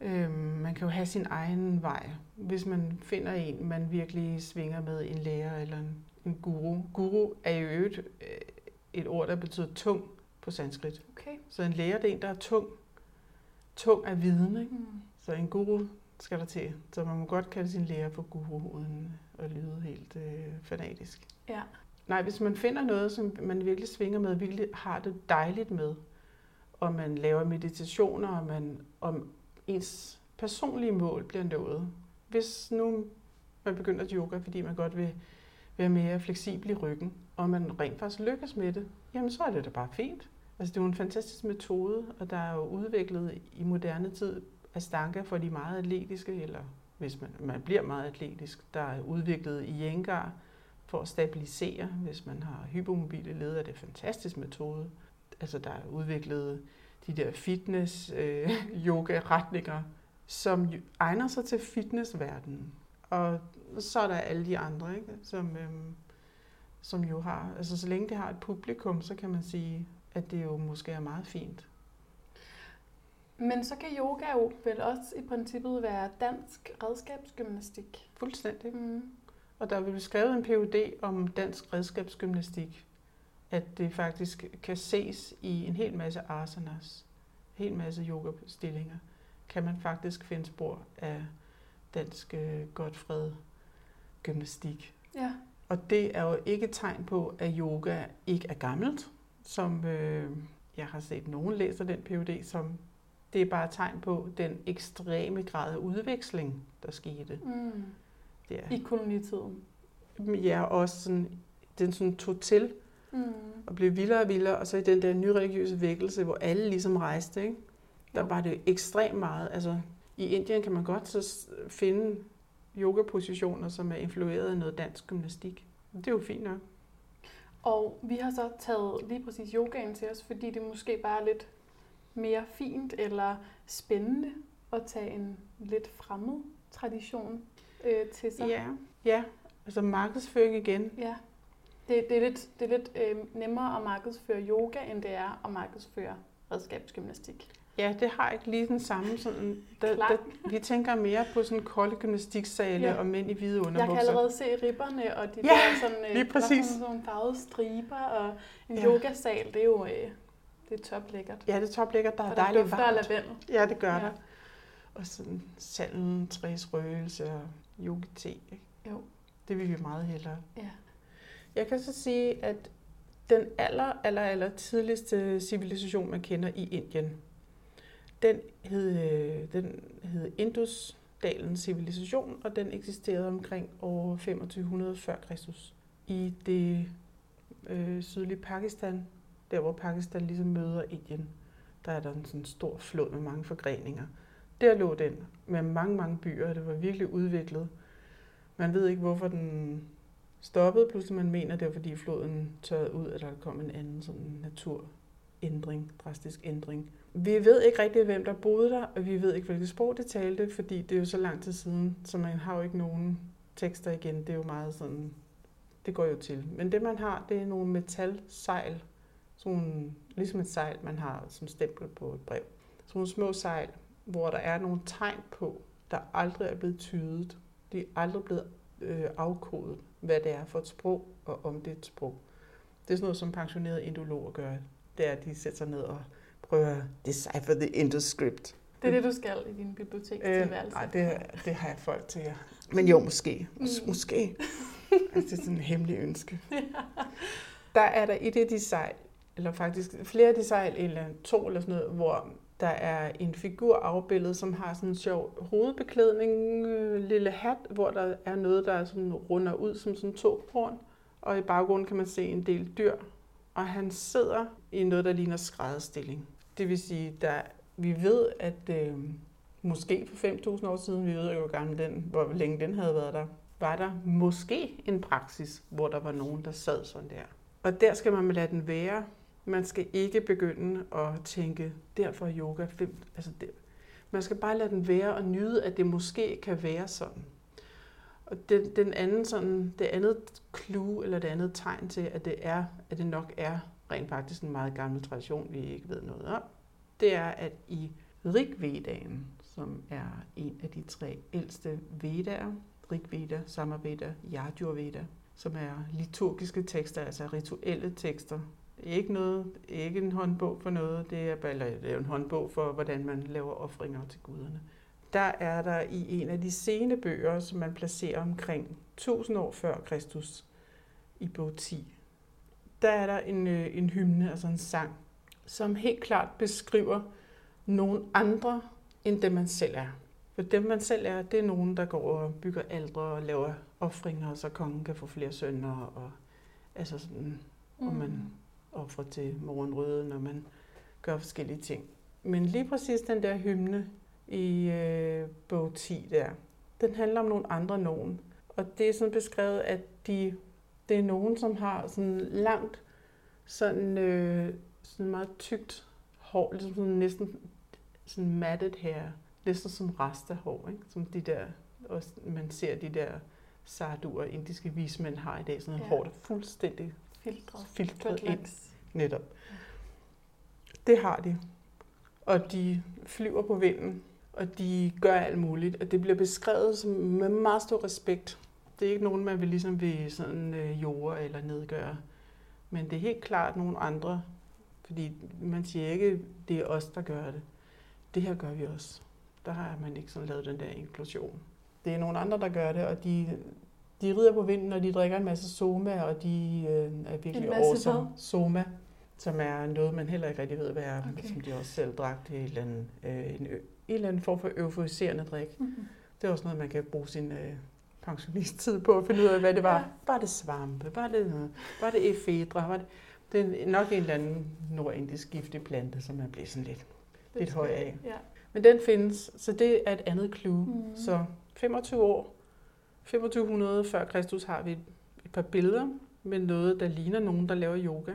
Øhm, man kan jo have sin egen vej, hvis man finder en, man virkelig svinger med, en lærer eller en, en guru. Guru er jo øvrigt øh, et ord, der betyder tung på sanskrit. Okay. Så en lærer, det er en, der er tung. Tung af viden, ikke? Mm. Så en guru skal der til. Så man må godt kalde sin lærer for guru, uden at lyde helt øh, fanatisk. Ja. Nej, hvis man finder noget, som man virkelig svinger med, virkelig har det dejligt med, og man laver meditationer, og man, om ens personlige mål bliver nået. Hvis nu man begynder at yoga, fordi man godt vil være mere fleksibel i ryggen, og man rent faktisk lykkes med det, jamen så er det da bare fint. Altså det er jo en fantastisk metode, og der er jo udviklet i moderne tid Ashtanga for de meget atletiske, eller hvis man, man bliver meget atletisk. Der er udviklet i jængar for at stabilisere, hvis man har hypomobile led, er det en fantastisk metode. Altså der er udviklet de der fitness øh, yoga retninger, som egner sig til fitnessverdenen. Og så er der alle de andre, ikke? Som, øhm, som jo har, altså så længe det har et publikum, så kan man sige, at det jo måske er meget fint. Men så kan yoga jo vel også i princippet være dansk redskabsgymnastik. Fuldstændig. Mm. Og der er blevet skrevet en PhD om dansk redskabsgymnastik, at det faktisk kan ses i en hel masse asanas, en hel masse yogastillinger, kan man faktisk finde spor af dansk øh, Godfred gymnastik. Ja. Og det er jo ikke et tegn på, at yoga ikke er gammelt, som øh, jeg har set nogen læser den PhD, som det er bare et tegn på den ekstreme grad af udveksling, der skete. Mm. Der. I kolonitiden. Ja, også sådan, den sådan tog til Mm. og blev vildere og vildere, og så i den der nyreligiøse vækkelse, hvor alle ligesom rejste, ikke? der var det ekstremt meget. Altså, i Indien kan man godt så finde yogapositioner, som er influeret af noget dansk gymnastik. Det er jo fint nok. Og vi har så taget lige præcis yogaen til os, fordi det måske bare er lidt mere fint eller spændende at tage en lidt fremmed tradition øh, til sig. Ja, ja. Altså markedsføring igen. ja. Det, det er lidt, det er lidt øh, nemmere at markedsføre yoga, end det er at markedsføre redskabsgymnastik. Ja, det har ikke lige den samme sådan... Klar. der, vi tænker mere på sådan kolde gymnastiksale Ja. og mænd i hvide Jeg underbukser. kan allerede se ribberne og de Ja, der sådan, øh, lige der er præcis. Sådan, sådan farvede striber og en Ja. yogasal, det er jo øh, det er toplækkert. Ja, det er toplækkert. Der er og dejligt varmt. lavendel. Ja, det gør Ja. der. Og sådan salmen, træs røgelse og yogi-te. ikke? Jo. Det vil vi meget hellere. Ja. Jeg kan så sige, at den aller, aller, aller tidligste civilisation, man kender i Indien, den hed, øh, den hed Indus-dalens civilisation, og den eksisterede omkring år 2500 før Kristus. I det øh, sydlige Pakistan, der hvor Pakistan ligesom møder Indien, der er der en sådan stor flod med mange forgreninger. Der lå den med mange, mange byer, og det var virkelig udviklet. Man ved ikke, hvorfor den stoppede. Pludselig man mener, det var fordi floden tørrede ud, at der kom en anden sådan naturændring, drastisk ændring. Vi ved ikke rigtig, hvem der boede der, og vi ved ikke, hvilket sprog det talte, fordi det er jo så lang tid siden, så man har jo ikke nogen tekster igen. Det er jo meget sådan, det går jo til. Men det man har, det er nogle metalsejl, sådan, ligesom et sejl, man har som stempel på et brev. Sådan nogle små sejl, hvor der er nogle tegn på, der aldrig er blevet tydet. De er aldrig blevet øh, afkodet, hvad det er for et sprog, og om det er et sprog. Det er sådan noget, som pensionerede indologer gør. Det er, at de sætter sig ned og prøver at decipher the indoscript. Det er det, du skal i din bibliotekstilværelse. Øh, nej, det, det har jeg folk til jer. Men jo, måske. Mm. Måske. altså, det er sådan en hemmelig ønske. Der er der i det de sejl, eller faktisk flere af de sejl, eller to eller sådan noget, hvor der er en figur afbildet, som har sådan en sjov hovedbeklædning, øh, lille hat, hvor der er noget, der sådan runder ud som sådan to horn. Og i baggrunden kan man se en del dyr. Og han sidder i noget, der ligner skrædderstilling. Det vil sige, der vi ved, at øh, måske for 5.000 år siden, vi ved jo, hvor gammel den, hvor længe den havde været der, var der måske en praksis, hvor der var nogen, der sad sådan der. Og der skal man lade den være. Man skal ikke begynde at tænke, derfor er yoga fem, altså det, man skal bare lade den være og nyde, at det måske kan være sådan. Og den, den anden sådan, det andet clue, eller det andet tegn til, at det, er, at det nok er rent faktisk en meget gammel tradition, vi ikke ved noget om, det er, at i Rigvedaen, som er en af de tre ældste vedaer, Rigveda, Samaveda, Yajurveda, som er liturgiske tekster, altså rituelle tekster. Ikke, noget, ikke en håndbog for noget, det er, eller det er en håndbog for, hvordan man laver ofringer til guderne. Der er der i en af de sene bøger, som man placerer omkring 1000 år før Kristus, i bog 10, der er der en, øh, en hymne, altså en sang, som helt klart beskriver nogle andre, end dem man selv er. For dem man selv er, det er nogen, der går og bygger aldre og laver offringer, så kongen kan få flere sønner, og altså sådan, mm. og man offrer til morgenrøde, når man gør forskellige ting. Men lige præcis den der hymne i øh, bog 10 der, den handler om nogle andre nogen. Og det er sådan beskrevet, at de, det er nogen, som har sådan langt sådan øh, sådan meget tykt hår, ligesom sådan næsten sådan matted her, næsten som hår, ikke? som de der, også man ser de der sarduer, indiske vismænd har i dag, sådan ja. hår, der er fuldstændig filtret, filtret ind. Netop. Det har de. Og de flyver på vinden, og de gør alt muligt, og det bliver beskrevet som med meget stor respekt. Det er ikke nogen, man vil ligesom vil sådan øh, jorde eller nedgøre. Men det er helt klart nogle andre, fordi man siger ikke, det er os, der gør det. Det her gør vi også. Der har man ikke sådan lavet den der inklusion. Det er nogle andre, der gør det, og de, de rider på vinden, og de drikker en masse soma, og de øh, er virkelig awesome. Soma, som er noget, man heller ikke rigtig ved, hvad er, okay. som de også selv drak en eller anden, øh, en, en eller anden form for euforiserende drik. Mm-hmm. Det er også noget, man kan bruge sin øh, pensionisttid på at finde ud af, hvad det var. Ja. Var det svampe? Var det, var det efedra? Var det, det er nok en eller anden nordindisk giftig plante, som er blevet sådan lidt, lidt høj af. Ja. Men den findes, så det er et andet clue. Mm. Så 25 år, 2500 før Kristus har vi et par billeder med noget, der ligner nogen, der laver yoga.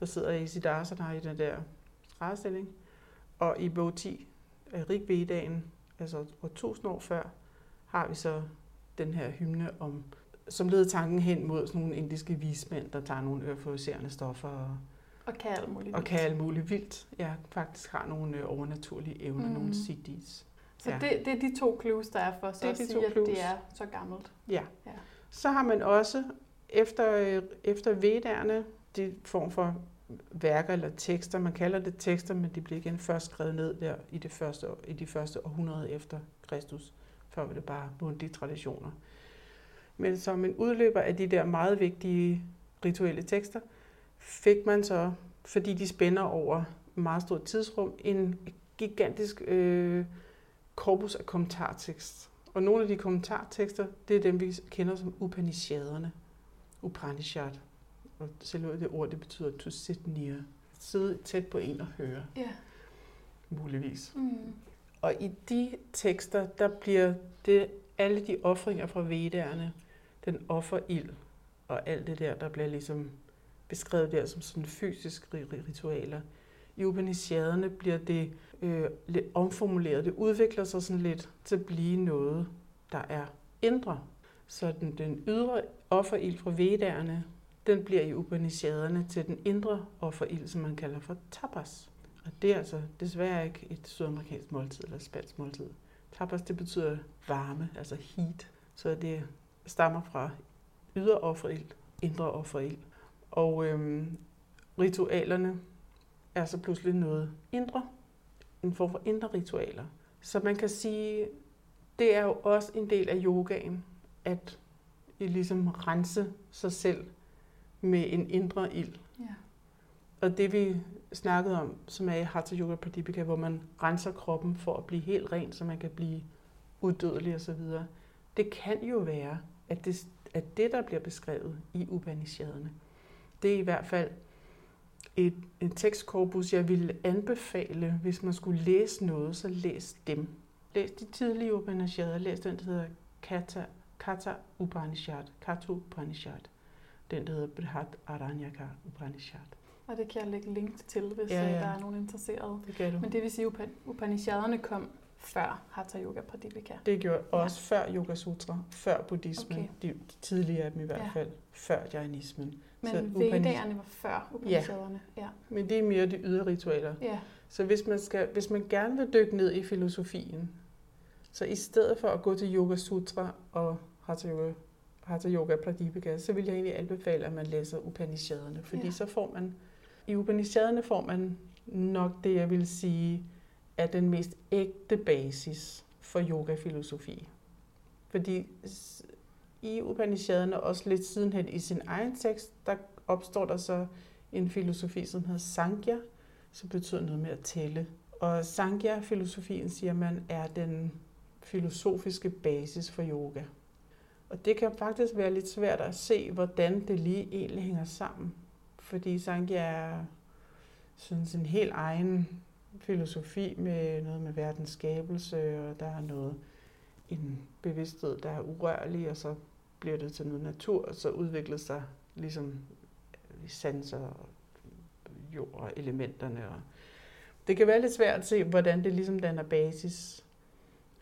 Der sidder i Siddhartha i den der strædestilling. Og i bog 10 af Rig Vedaen, altså 1000 år før, har vi så den her hymne om som leder tanken hen mod sådan nogle indiske vismænd, der tager nogle euforiserende stoffer og, og kan alt muligt og kan alt muligt vildt. Ja, faktisk har nogle øh, overnaturlige evner, mm. nogle siddhis. Så ja. det, det er de to clues, der er for os det at sige, at det er så gammelt. Ja. ja. Så har man også efter, øh, efter vedderne, de form for værker eller tekster. Man kalder det tekster, men de bliver igen først skrevet ned der i, det første, i de første århundrede efter Kristus. Før var det bare mundtlige traditioner. Men som en udløber af de der meget vigtige rituelle tekster, fik man så, fordi de spænder over meget stort tidsrum, en gigantisk øh, korpus af kommentartekst. Og nogle af de kommentartekster, det er dem, vi kender som Upanishaderne. Upanishad. Og selve det ord, det betyder to sit near. Sidde tæt på en og høre. Ja. Muligvis. Mm. Og i de tekster, der bliver det alle de ofringer fra vedderne den offerild, og alt det der, der bliver ligesom beskrevet der som sådan fysiske ritualer. I Upanishaderne bliver det øh, lidt omformuleret. Det udvikler sig sådan lidt til at blive noget, der er indre. Så den, den ydre offerild fra Vedderne, den bliver i Upanishaderne til den indre offerild, som man kalder for tapas. Og det er altså desværre ikke et sydamerikansk måltid eller spansk måltid. Tapas, det betyder varme, altså heat. Så det stammer fra ydre offerild, indre offerild. Og øhm, ritualerne er så pludselig noget indre, en form for indre ritualer. Så man kan sige, det er jo også en del af yogaen, at I ligesom rense sig selv med en indre ild. Og det vi snakkede om, som er i Hatha Yoga Pradipika, hvor man renser kroppen for at blive helt ren, så man kan blive udødelig osv., det kan jo være, at det, at det der bliver beskrevet i Upanishaderne, det er i hvert fald et, et tekstkorpus, jeg ville anbefale, hvis man skulle læse noget, så læs dem. Læs de tidlige Upanishader. Læs den, der hedder Kata, Kata Upanishad, Kata Upanishad. Den, der hedder Brihat Aranyaka Upanishad. Og det kan jeg lægge link til, hvis ja, ja. der er nogen interesseret. Det kan du. Men det vil sige, at Upanishaderne kom før Hatha Yoga Pradipika. Det gjorde også ja. før Yoga Sutra, før buddhismen, okay. de, de tidlige af dem i hvert ja. fald, før jainismen. Men så Vedderne var før Upanishaderne. Ja. ja, men det er mere de ydre ritualer. Ja. Så hvis man, skal, hvis man gerne vil dykke ned i filosofien, så i stedet for at gå til Yoga Sutra og Hatha Yoga, Hatha Yoga Pradipika, så vil jeg egentlig anbefale, at man læser Upanishaderne, fordi ja. så får man, i Upanishaderne får man nok det, jeg vil sige, er den mest ægte basis for yogafilosofi. Fordi i Upanishaderne, også lidt sidenhen i sin egen tekst, der opstår der så en filosofi, som hedder Sankhya, som betyder noget med at tælle. Og Sankhya-filosofien, siger man, er den filosofiske basis for yoga. Og det kan faktisk være lidt svært at se, hvordan det lige egentlig hænger sammen. Fordi Sankhya er sådan en helt egen filosofi med noget med verdens skabelse, og der er noget, en bevidsthed, der er urørlig, og så bliver det til noget natur, og så udvikler sig ligesom øh, sanser og jord og elementerne. Og det kan være lidt svært at se, hvordan det ligesom danner basis.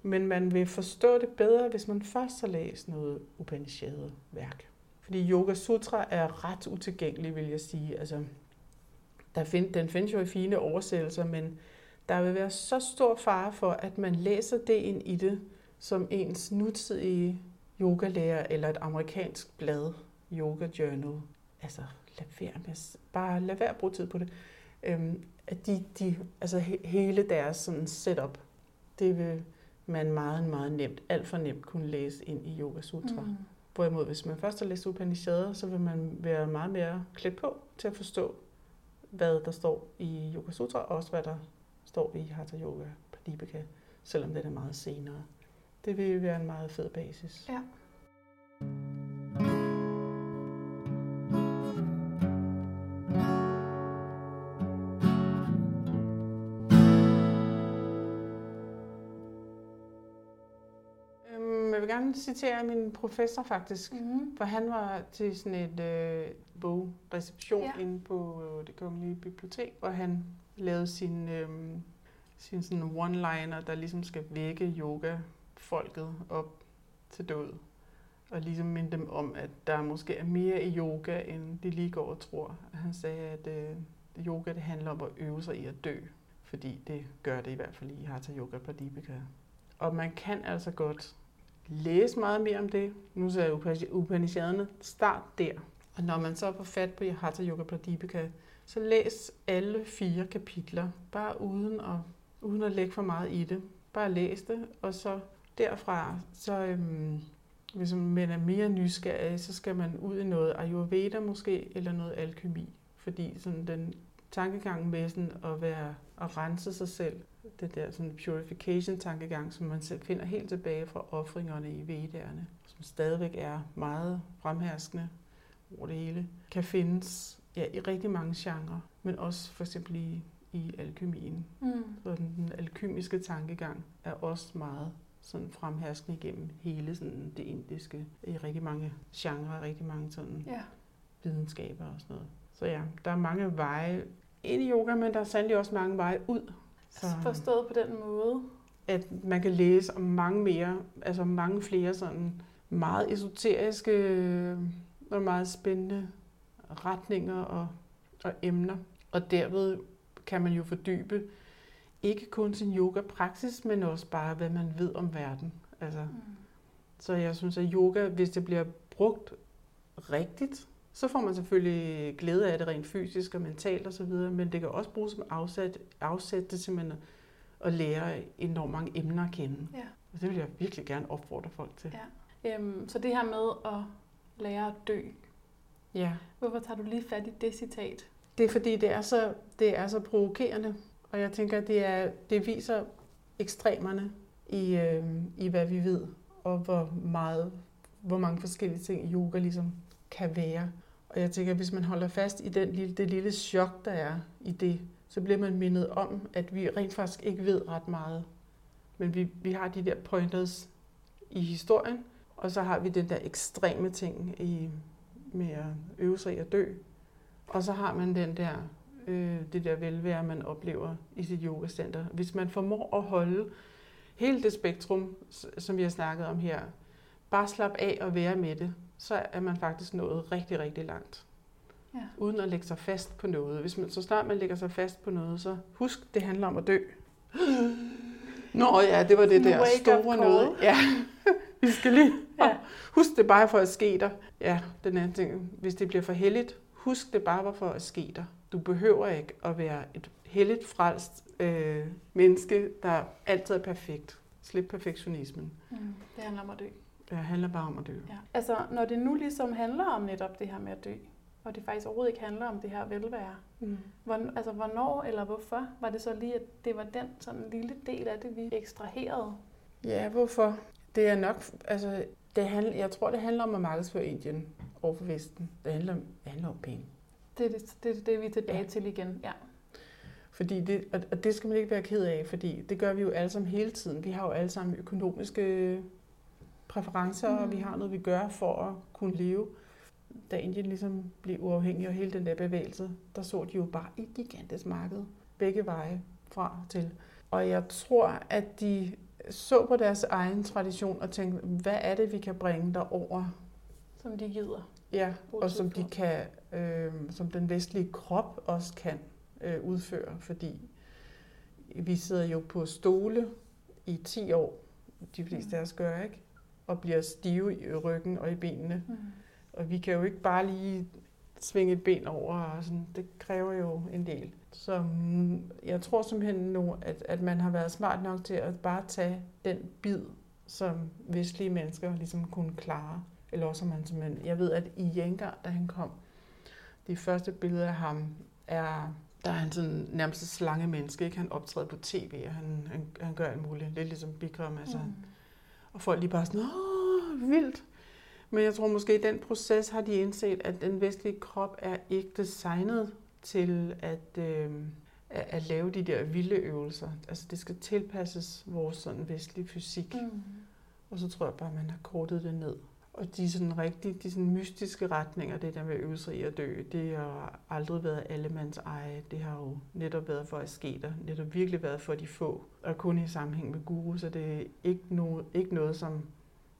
Men man vil forstå det bedre, hvis man først har læst noget Upanishad-værk. Fordi Yoga Sutra er ret utilgængelig, vil jeg sige. Altså, der find, den findes jo i fine oversættelser, men der vil være så stor fare for, at man læser det ind i det, som ens nutidige yogalærer eller et amerikansk blad, Yoga Journal. Altså, lad være med, bare lad være at bruge tid på det. Øhm, at de, de, altså hele deres sådan setup, det vil man meget, meget nemt, alt for nemt kunne læse ind i Yoga Sutra. Mm. Hvorimod, hvis man først har læst Upanishader, så vil man være meget mere klædt på til at forstå, hvad der står i Yoga Sutra, og også hvad der står i Hatha Yoga Pradipika, selvom det er meget senere. Det vil være en meget fed basis. Ja. Øhm, jeg vil gerne citere min professor faktisk, mm-hmm. for han var til sådan et øh, bogreception ja. inde på øh, det kongelige bibliotek, hvor han lavede sin, øh, sin sådan one-liner, der ligesom skal vække yoga-folket op til død. Og ligesom minde dem om, at der måske er mere i yoga, end de lige går og tror. Han sagde, at øh, yoga det handler om at øve sig i at dø. Fordi det gør det i hvert fald i Hatha Yoga Pradipika. Og man kan altså godt læse meget mere om det. Nu ser jeg Upanishaderne. Start der. Og når man så får fat på Hatha Yoga Pradipika, så læs alle fire kapitler, bare uden at, uden at lægge for meget i det. Bare læs det, og så derfra, så øhm, hvis man er mere nysgerrig, så skal man ud i noget Ayurveda måske, eller noget alkemi. Fordi sådan den tankegang med sådan at være at rense sig selv, det der sådan purification tankegang, som man selv finder helt tilbage fra offringerne i Vedderne, som stadigvæk er meget fremherskende over det hele, kan findes ja, i rigtig mange genrer, men også for eksempel i, i alkymien. Mm. Så den, den alkymiske tankegang er også meget sådan fremherskende igennem hele sådan det indiske i rigtig mange genrer, rigtig mange sådan Ja. videnskaber og sådan noget. Så ja, der er mange veje ind i yoga, men der er sandelig også mange veje ud. Så Forstået på den måde. at man kan læse om mange mere, altså mange flere sådan meget esoteriske øh, og meget spændende retninger og, og emner. Og derved kan man jo fordybe ikke kun sin yoga-praksis, men også bare, hvad man ved om verden. Altså, Mm. så jeg synes, at yoga, hvis det bliver brugt rigtigt, så får man selvfølgelig glæde af det rent fysisk og mentalt osv., men det kan også bruges som afsæt, afsæt til simpelthen at lære enormt mange emner at kende. Ja. Og det vil jeg virkelig gerne opfordre folk til. Ja. Øhm, så det her med at lære at dø. ja. Hvorfor tager du lige fat i det citat? Det er fordi, det er så, det er så provokerende, og jeg tænker, det, er, det viser ekstremerne i, øh, i, hvad vi ved, og hvor, meget, hvor mange forskellige ting yoga ligesom kan være. Og jeg tænker, at hvis man holder fast i den lille, det lille chok, der er i det, så bliver man mindet om, at vi rent faktisk ikke ved ret meget. Men vi, vi har de der pointers i historien, og så har vi den der ekstreme ting i, med at øve sig i at dø. Og så har man den der, øh, det der velvære, man oplever i sit yogacenter. Hvis man formår at holde hele det spektrum, som vi har snakket om her, bare slap af og være med det, så er man faktisk nået rigtig, rigtig langt. Ja. Uden at lægge sig fast på noget. Hvis man, så snart man lægger sig fast på noget, så husk, det handler om at dø. Nå ja, det var det der store noget. Ja, vi skal lige Ja. Husk det bare for at ske dig. Ja, den anden ting. Hvis det bliver for heldigt, husk det bare var for at ske dig. Du behøver ikke at være et heldigt frelst øh, menneske, der altid er perfekt. Slip perfektionismen. Mm. Det handler om at dø. Det handler bare om at dø. Ja. Altså, når det nu ligesom handler om netop det her med at dø, og det faktisk overhovedet ikke handler om det her velvære, Mm. Hvorn, altså, hvornår eller hvorfor var det så lige, at det var den sådan lille del af det, vi ekstraherede? Ja, hvorfor? Det er nok, altså, det handler, jeg tror, det handler om at markedsføre Indien over for Vesten. Det handler, om- det handler om penge. Det er det, det, det, vi er tilbage Ja. ja. til igen. Ja. Fordi det, og- og det skal man ikke være ked af, fordi det gør vi jo alle sammen hele tiden. Vi har jo alle sammen økonomiske præferencer, mm. og vi Mm. har noget, vi gør for at kunne leve. Da Indien ligesom blev uafhængig og hele den der bevægelse, der så de jo bare et gigantisk marked begge veje fra til. Og jeg tror, at de så på deres egen tradition og tænkte, hvad er det, vi kan bringe derover? Som de gider. Ja, og som de kan, øh, som den vestlige krop også kan øh, udføre, fordi vi sidder jo på stole i 10 år, de fleste af os gør, ikke? Og bliver stive i ryggen og i benene. Mm. Og vi kan jo ikke bare lige svinge et ben over, og sådan. det kræver jo en del. Så mm, jeg tror simpelthen nu, at, at man har været smart nok til at bare tage den bid, som vestlige mennesker ligesom kunne klare. Eller også man simpelthen, jeg ved, at i Jengar, da han kom, de første billeder af ham er, der er han sådan nærmest et slange menneske, ikke? Han optræder på tv, og han, han, han gør alt muligt. Lidt ligesom Bikram, altså. Mm. Og folk lige bare sådan, åh, vildt. Men jeg tror måske, i den proces har de indset, at den vestlige krop er ikke designet til at, øh, at, at lave de der vilde øvelser. Altså det skal tilpasses vores sådan vestlige fysik. Mm. Og så tror jeg bare, at man har kortet det ned. Og de sådan rigtig, de sådan mystiske retninger, det der med at øve sig i at dø, det har aldrig været allemands eje. Det har jo netop været for at ske der. Netop virkelig været for de få. Og kun i sammenhæng med guru, så det er ikke, no, ikke noget, som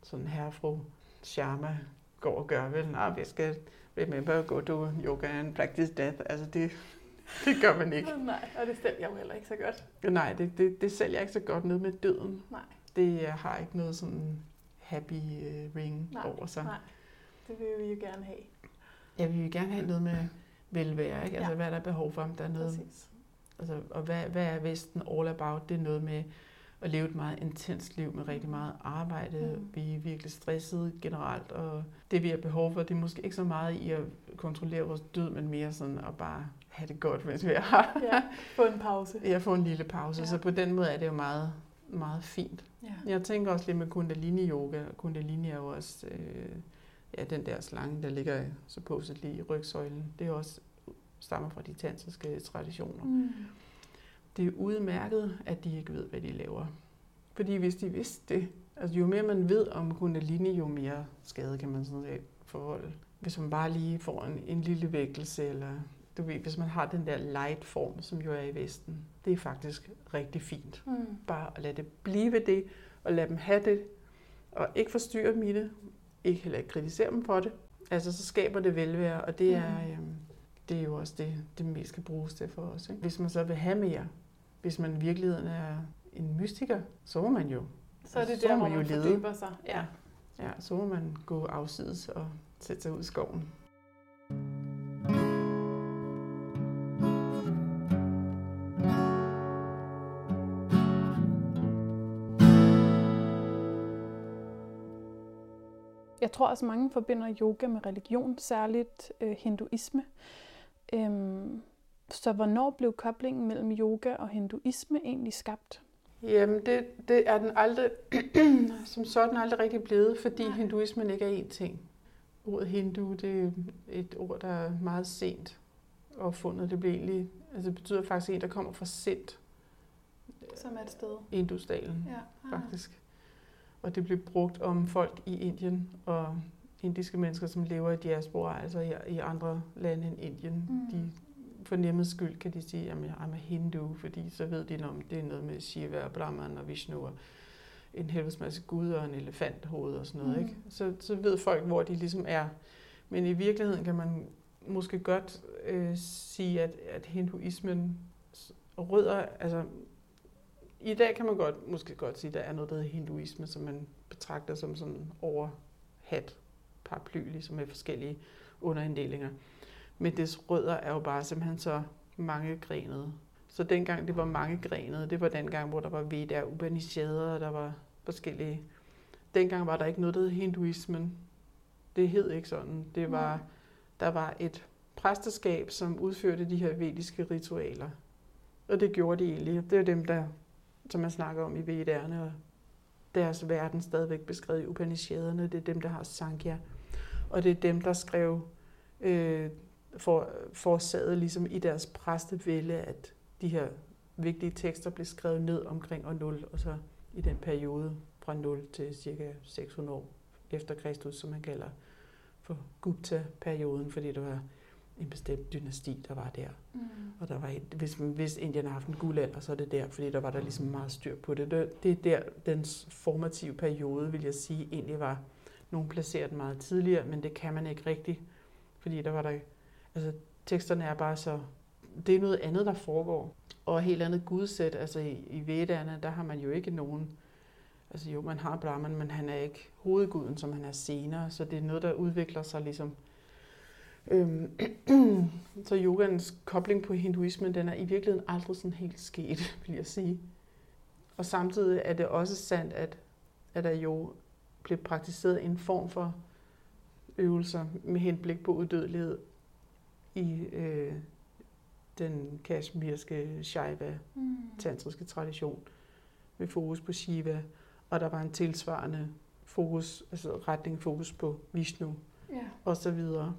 sådan herre fru Sharma går og gør. Vel, nej, vi skal remember go to yoga and practice death. Altså det, det gør man ikke. Nej, og det sælger jo heller ikke så godt. Nej, det, det, det sælger ikke så godt ned med døden. Nej. Det har ikke noget sådan happy øh, ring Nej, over sig. nej. Det vil vi jo gerne have. Ja, vi vil gerne have noget med velvære, ikke? Altså, Ja. hvad er der behov for? Der er noget, Præcis. altså, og hvad, hvad er Vesten all about? Det er noget med at leve et meget intenst liv med rigtig meget arbejde. Mm. Vi er virkelig stressede generelt, og det vi har behov for, det er måske ikke så meget i at kontrollere vores død, men mere sådan at bare have det godt, mens vi er her. Ja, få en pause. Jeg får en lille pause, Ja. så på den måde er det jo meget, meget fint. Ja. Jeg tænker også lidt med kundalini yoga. Kundalini er jo også øh, ja, den der slange, der ligger supposedly i rygsøjlen. Det er også stammer fra de tantriske traditioner. Mm. Det er udmærket, at de ikke ved, hvad de laver. Fordi hvis de vidste det, altså jo mere man ved om kundalini, jo mere skade kan man sådan set forholde. Hvis man bare lige får en, en lille vækkelse, eller du ved, hvis man har den der light form, som jo er i Vesten, det er faktisk rigtig fint. Mm. Bare at lade det blive ved det, og lade dem have det, og ikke forstyrre dem i det, ikke heller kritisere dem for det. Altså, så skaber det velvære, og det er, Mm. øhm, det er jo også det, det mest skal bruges til for os. Ikke? Hvis man så vil have mere, hvis man i virkeligheden er en mystiker, så må man jo, Så er det der, hvor man man jo fordyber sig. Ja. ja, så må man gå afsides og sætte sig ud i skoven. Jeg tror også, mange forbinder yoga med religion, særligt øh, hinduisme. Øhm, så hvornår blev koblingen mellem yoga og hinduisme egentlig skabt? Jamen, det, det er den aldrig, som sådan aldrig rigtig blevet, fordi Nej. hinduismen ikke er én ting. Ordet hindu, det er et ord, der er meget sent opfundet. Det, blev egentlig, altså det betyder faktisk en, der kommer fra Sint, Som er et sted. Indusdalen, Ja. faktisk. Og det blev brugt om folk i Indien og indiske mennesker, som lever i diaspora, altså i, i andre lande end Indien. Mm. De for nemmets skyld kan de sige, at jeg er hindu, fordi så ved de, om det er noget med Shiva og Brahman og Vishnu og en helvedes masse gud og en elefanthoved og sådan noget. Mm. Ikke? Så, så ved folk, hvor de ligesom er. Men i virkeligheden kan man måske godt øh, sige, at, at hinduismen rødder, altså i dag kan man godt, måske godt sige, at der er noget, der hedder hinduisme, som man betragter som sådan overhat paraply, ligesom med forskellige underinddelinger. Men dets rødder er jo bare simpelthen så mange grenede. Så dengang det var mange grenede, det var dengang, hvor der var Veda, Upanishader, og der var forskellige. Dengang var der ikke noget, der hed hinduismen. Det hed ikke sådan. Det var, Nej. der var et præsteskab, som udførte de her vediske ritualer. Og det gjorde de egentlig. Det er dem, der, som man snakker om i Vedderne, og deres verden stadigvæk beskrevet i Upanishaderne. Det er dem, der har Sankhya. Og det er dem, der skrev øh, for, forårsaget ligesom i deres præstevælde, at de her vigtige tekster blev skrevet ned omkring år 0, og så i den periode fra 0 til cirka 600 år efter Kristus, som man kalder for Gupta-perioden, fordi det var en bestemt dynasti, der var der. Mm. Og der var et, hvis, hvis Indien har haft en guldalder, så er det der, fordi der var der ligesom meget styr på det. Det, det er der, dens formative periode, vil jeg sige, egentlig var. Nogle placerer den meget tidligere, men det kan man ikke rigtigt, fordi der var der, altså teksterne er bare så, det er noget andet, der foregår. Og et helt andet gudsæt, altså i, i Vedderne, der har man jo ikke nogen, altså jo, man har Brahman, men han er ikke hovedguden, som han er senere, så det er noget, der udvikler sig ligesom Øhm, så yogans kobling på hinduismen, den er i virkeligheden aldrig sådan helt sket, vil jeg sige. Og samtidig er det også sandt, at, at der jo blev praktiseret en form for øvelser med henblik på uddødelighed i øh, den kashmirske Shaiva Mm. tantriske tradition med fokus på Shiva, og der var en tilsvarende fokus, altså retning fokus på Vishnu Ja. og så videre.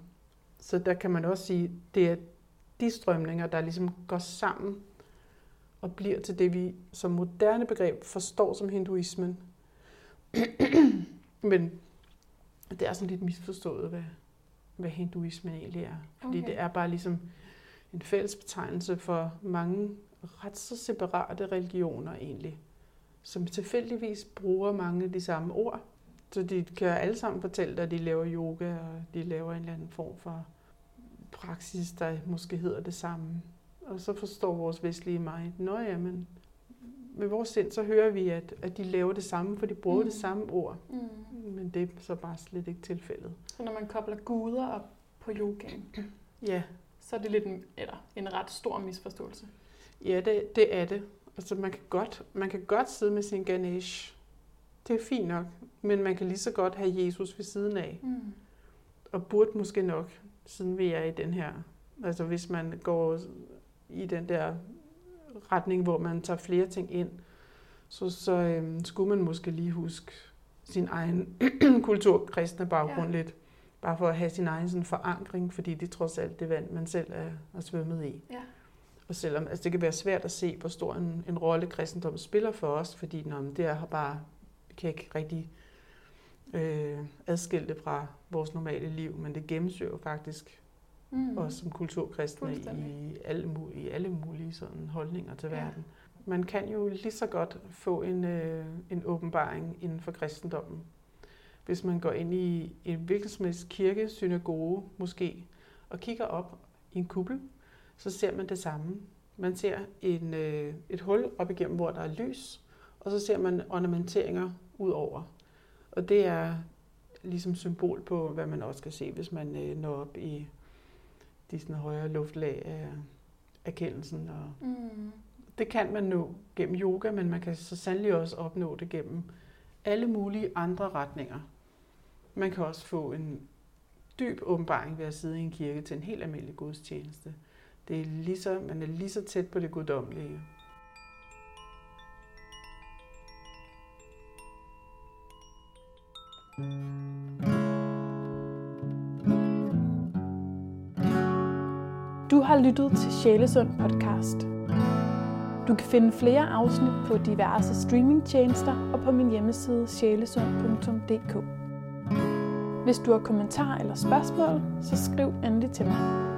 Så der kan man også sige, det er de strømninger, der ligesom går sammen og bliver til det, vi som moderne begreb forstår som hinduismen. Men det er sådan lidt misforstået, hvad, hvad hinduismen egentlig er. Fordi Okay. det er bare ligesom en fælles betegnelse for mange ret så separate religioner egentlig, som tilfældigvis bruger mange af de samme ord. Så de kan alle sammen fortælle dig, at de laver yoga, og de laver en eller anden form for praksis, der måske hedder det samme. Og så forstår vores vestlige mind, nå ja, men med vores sind, så hører vi, at, at de laver det samme, for de bruger mm. Mm. det samme ord. Mm. Men det er så bare slet ikke tilfældet. Så når man kobler guder op på yogaen, Ja, så er det lidt en, eller en ret stor misforståelse. ja det, det er det. Altså man kan, godt, man kan godt sidde med sin Ganesh. Det er fint nok. Men man kan lige så godt have Jesus ved siden af. Mm. og burde måske nok, siden vi er i den her, altså hvis man går i den der retning, hvor man tager flere ting ind, så, så øhm, skulle man måske lige huske sin egen kulturkristne baggrund Ja. lidt, bare for at have sin egen sådan forankring, fordi det er trods alt det vand, man selv er, er svømmet i. Ja. Og selvom altså det kan være svært at se, hvor stor en, en rolle kristendommen spiller for os, fordi når det er bare, kan ikke rigtig øh, adskille det fra vores normale liv, men det gennemsøger faktisk mm. os som kulturkristne i alle, i alle mulige sådan holdninger til ja. verden. Man kan jo lige så godt få en, øh, en åbenbaring inden for kristendommen. Hvis man går ind i en hvilken som helst kirke, synagoge måske, og kigger op i en kuppel, så ser man det samme. Man ser en, øh, et hul op igennem, hvor der er lys, og så ser man ornamenteringer ud over. Og det er ligesom symbol på, hvad man også kan se, hvis man øh, når op i de sådan højere luftlag af erkendelsen. Og mm. Det kan man nå gennem yoga, men man kan så sandelig også opnå det gennem alle mulige andre retninger. Man kan også få en dyb åbenbaring ved at sidde i en kirke til en helt almindelig gudstjeneste. Det er lige så, man er lige så tæt på det guddommelige. Du har lyttet til Sjælesund podcast. Du kan finde flere afsnit på diverse streamingtjenester og på min hjemmeside sjælesund.dk. Hvis du har kommentar eller spørgsmål, så skriv endelig til mig.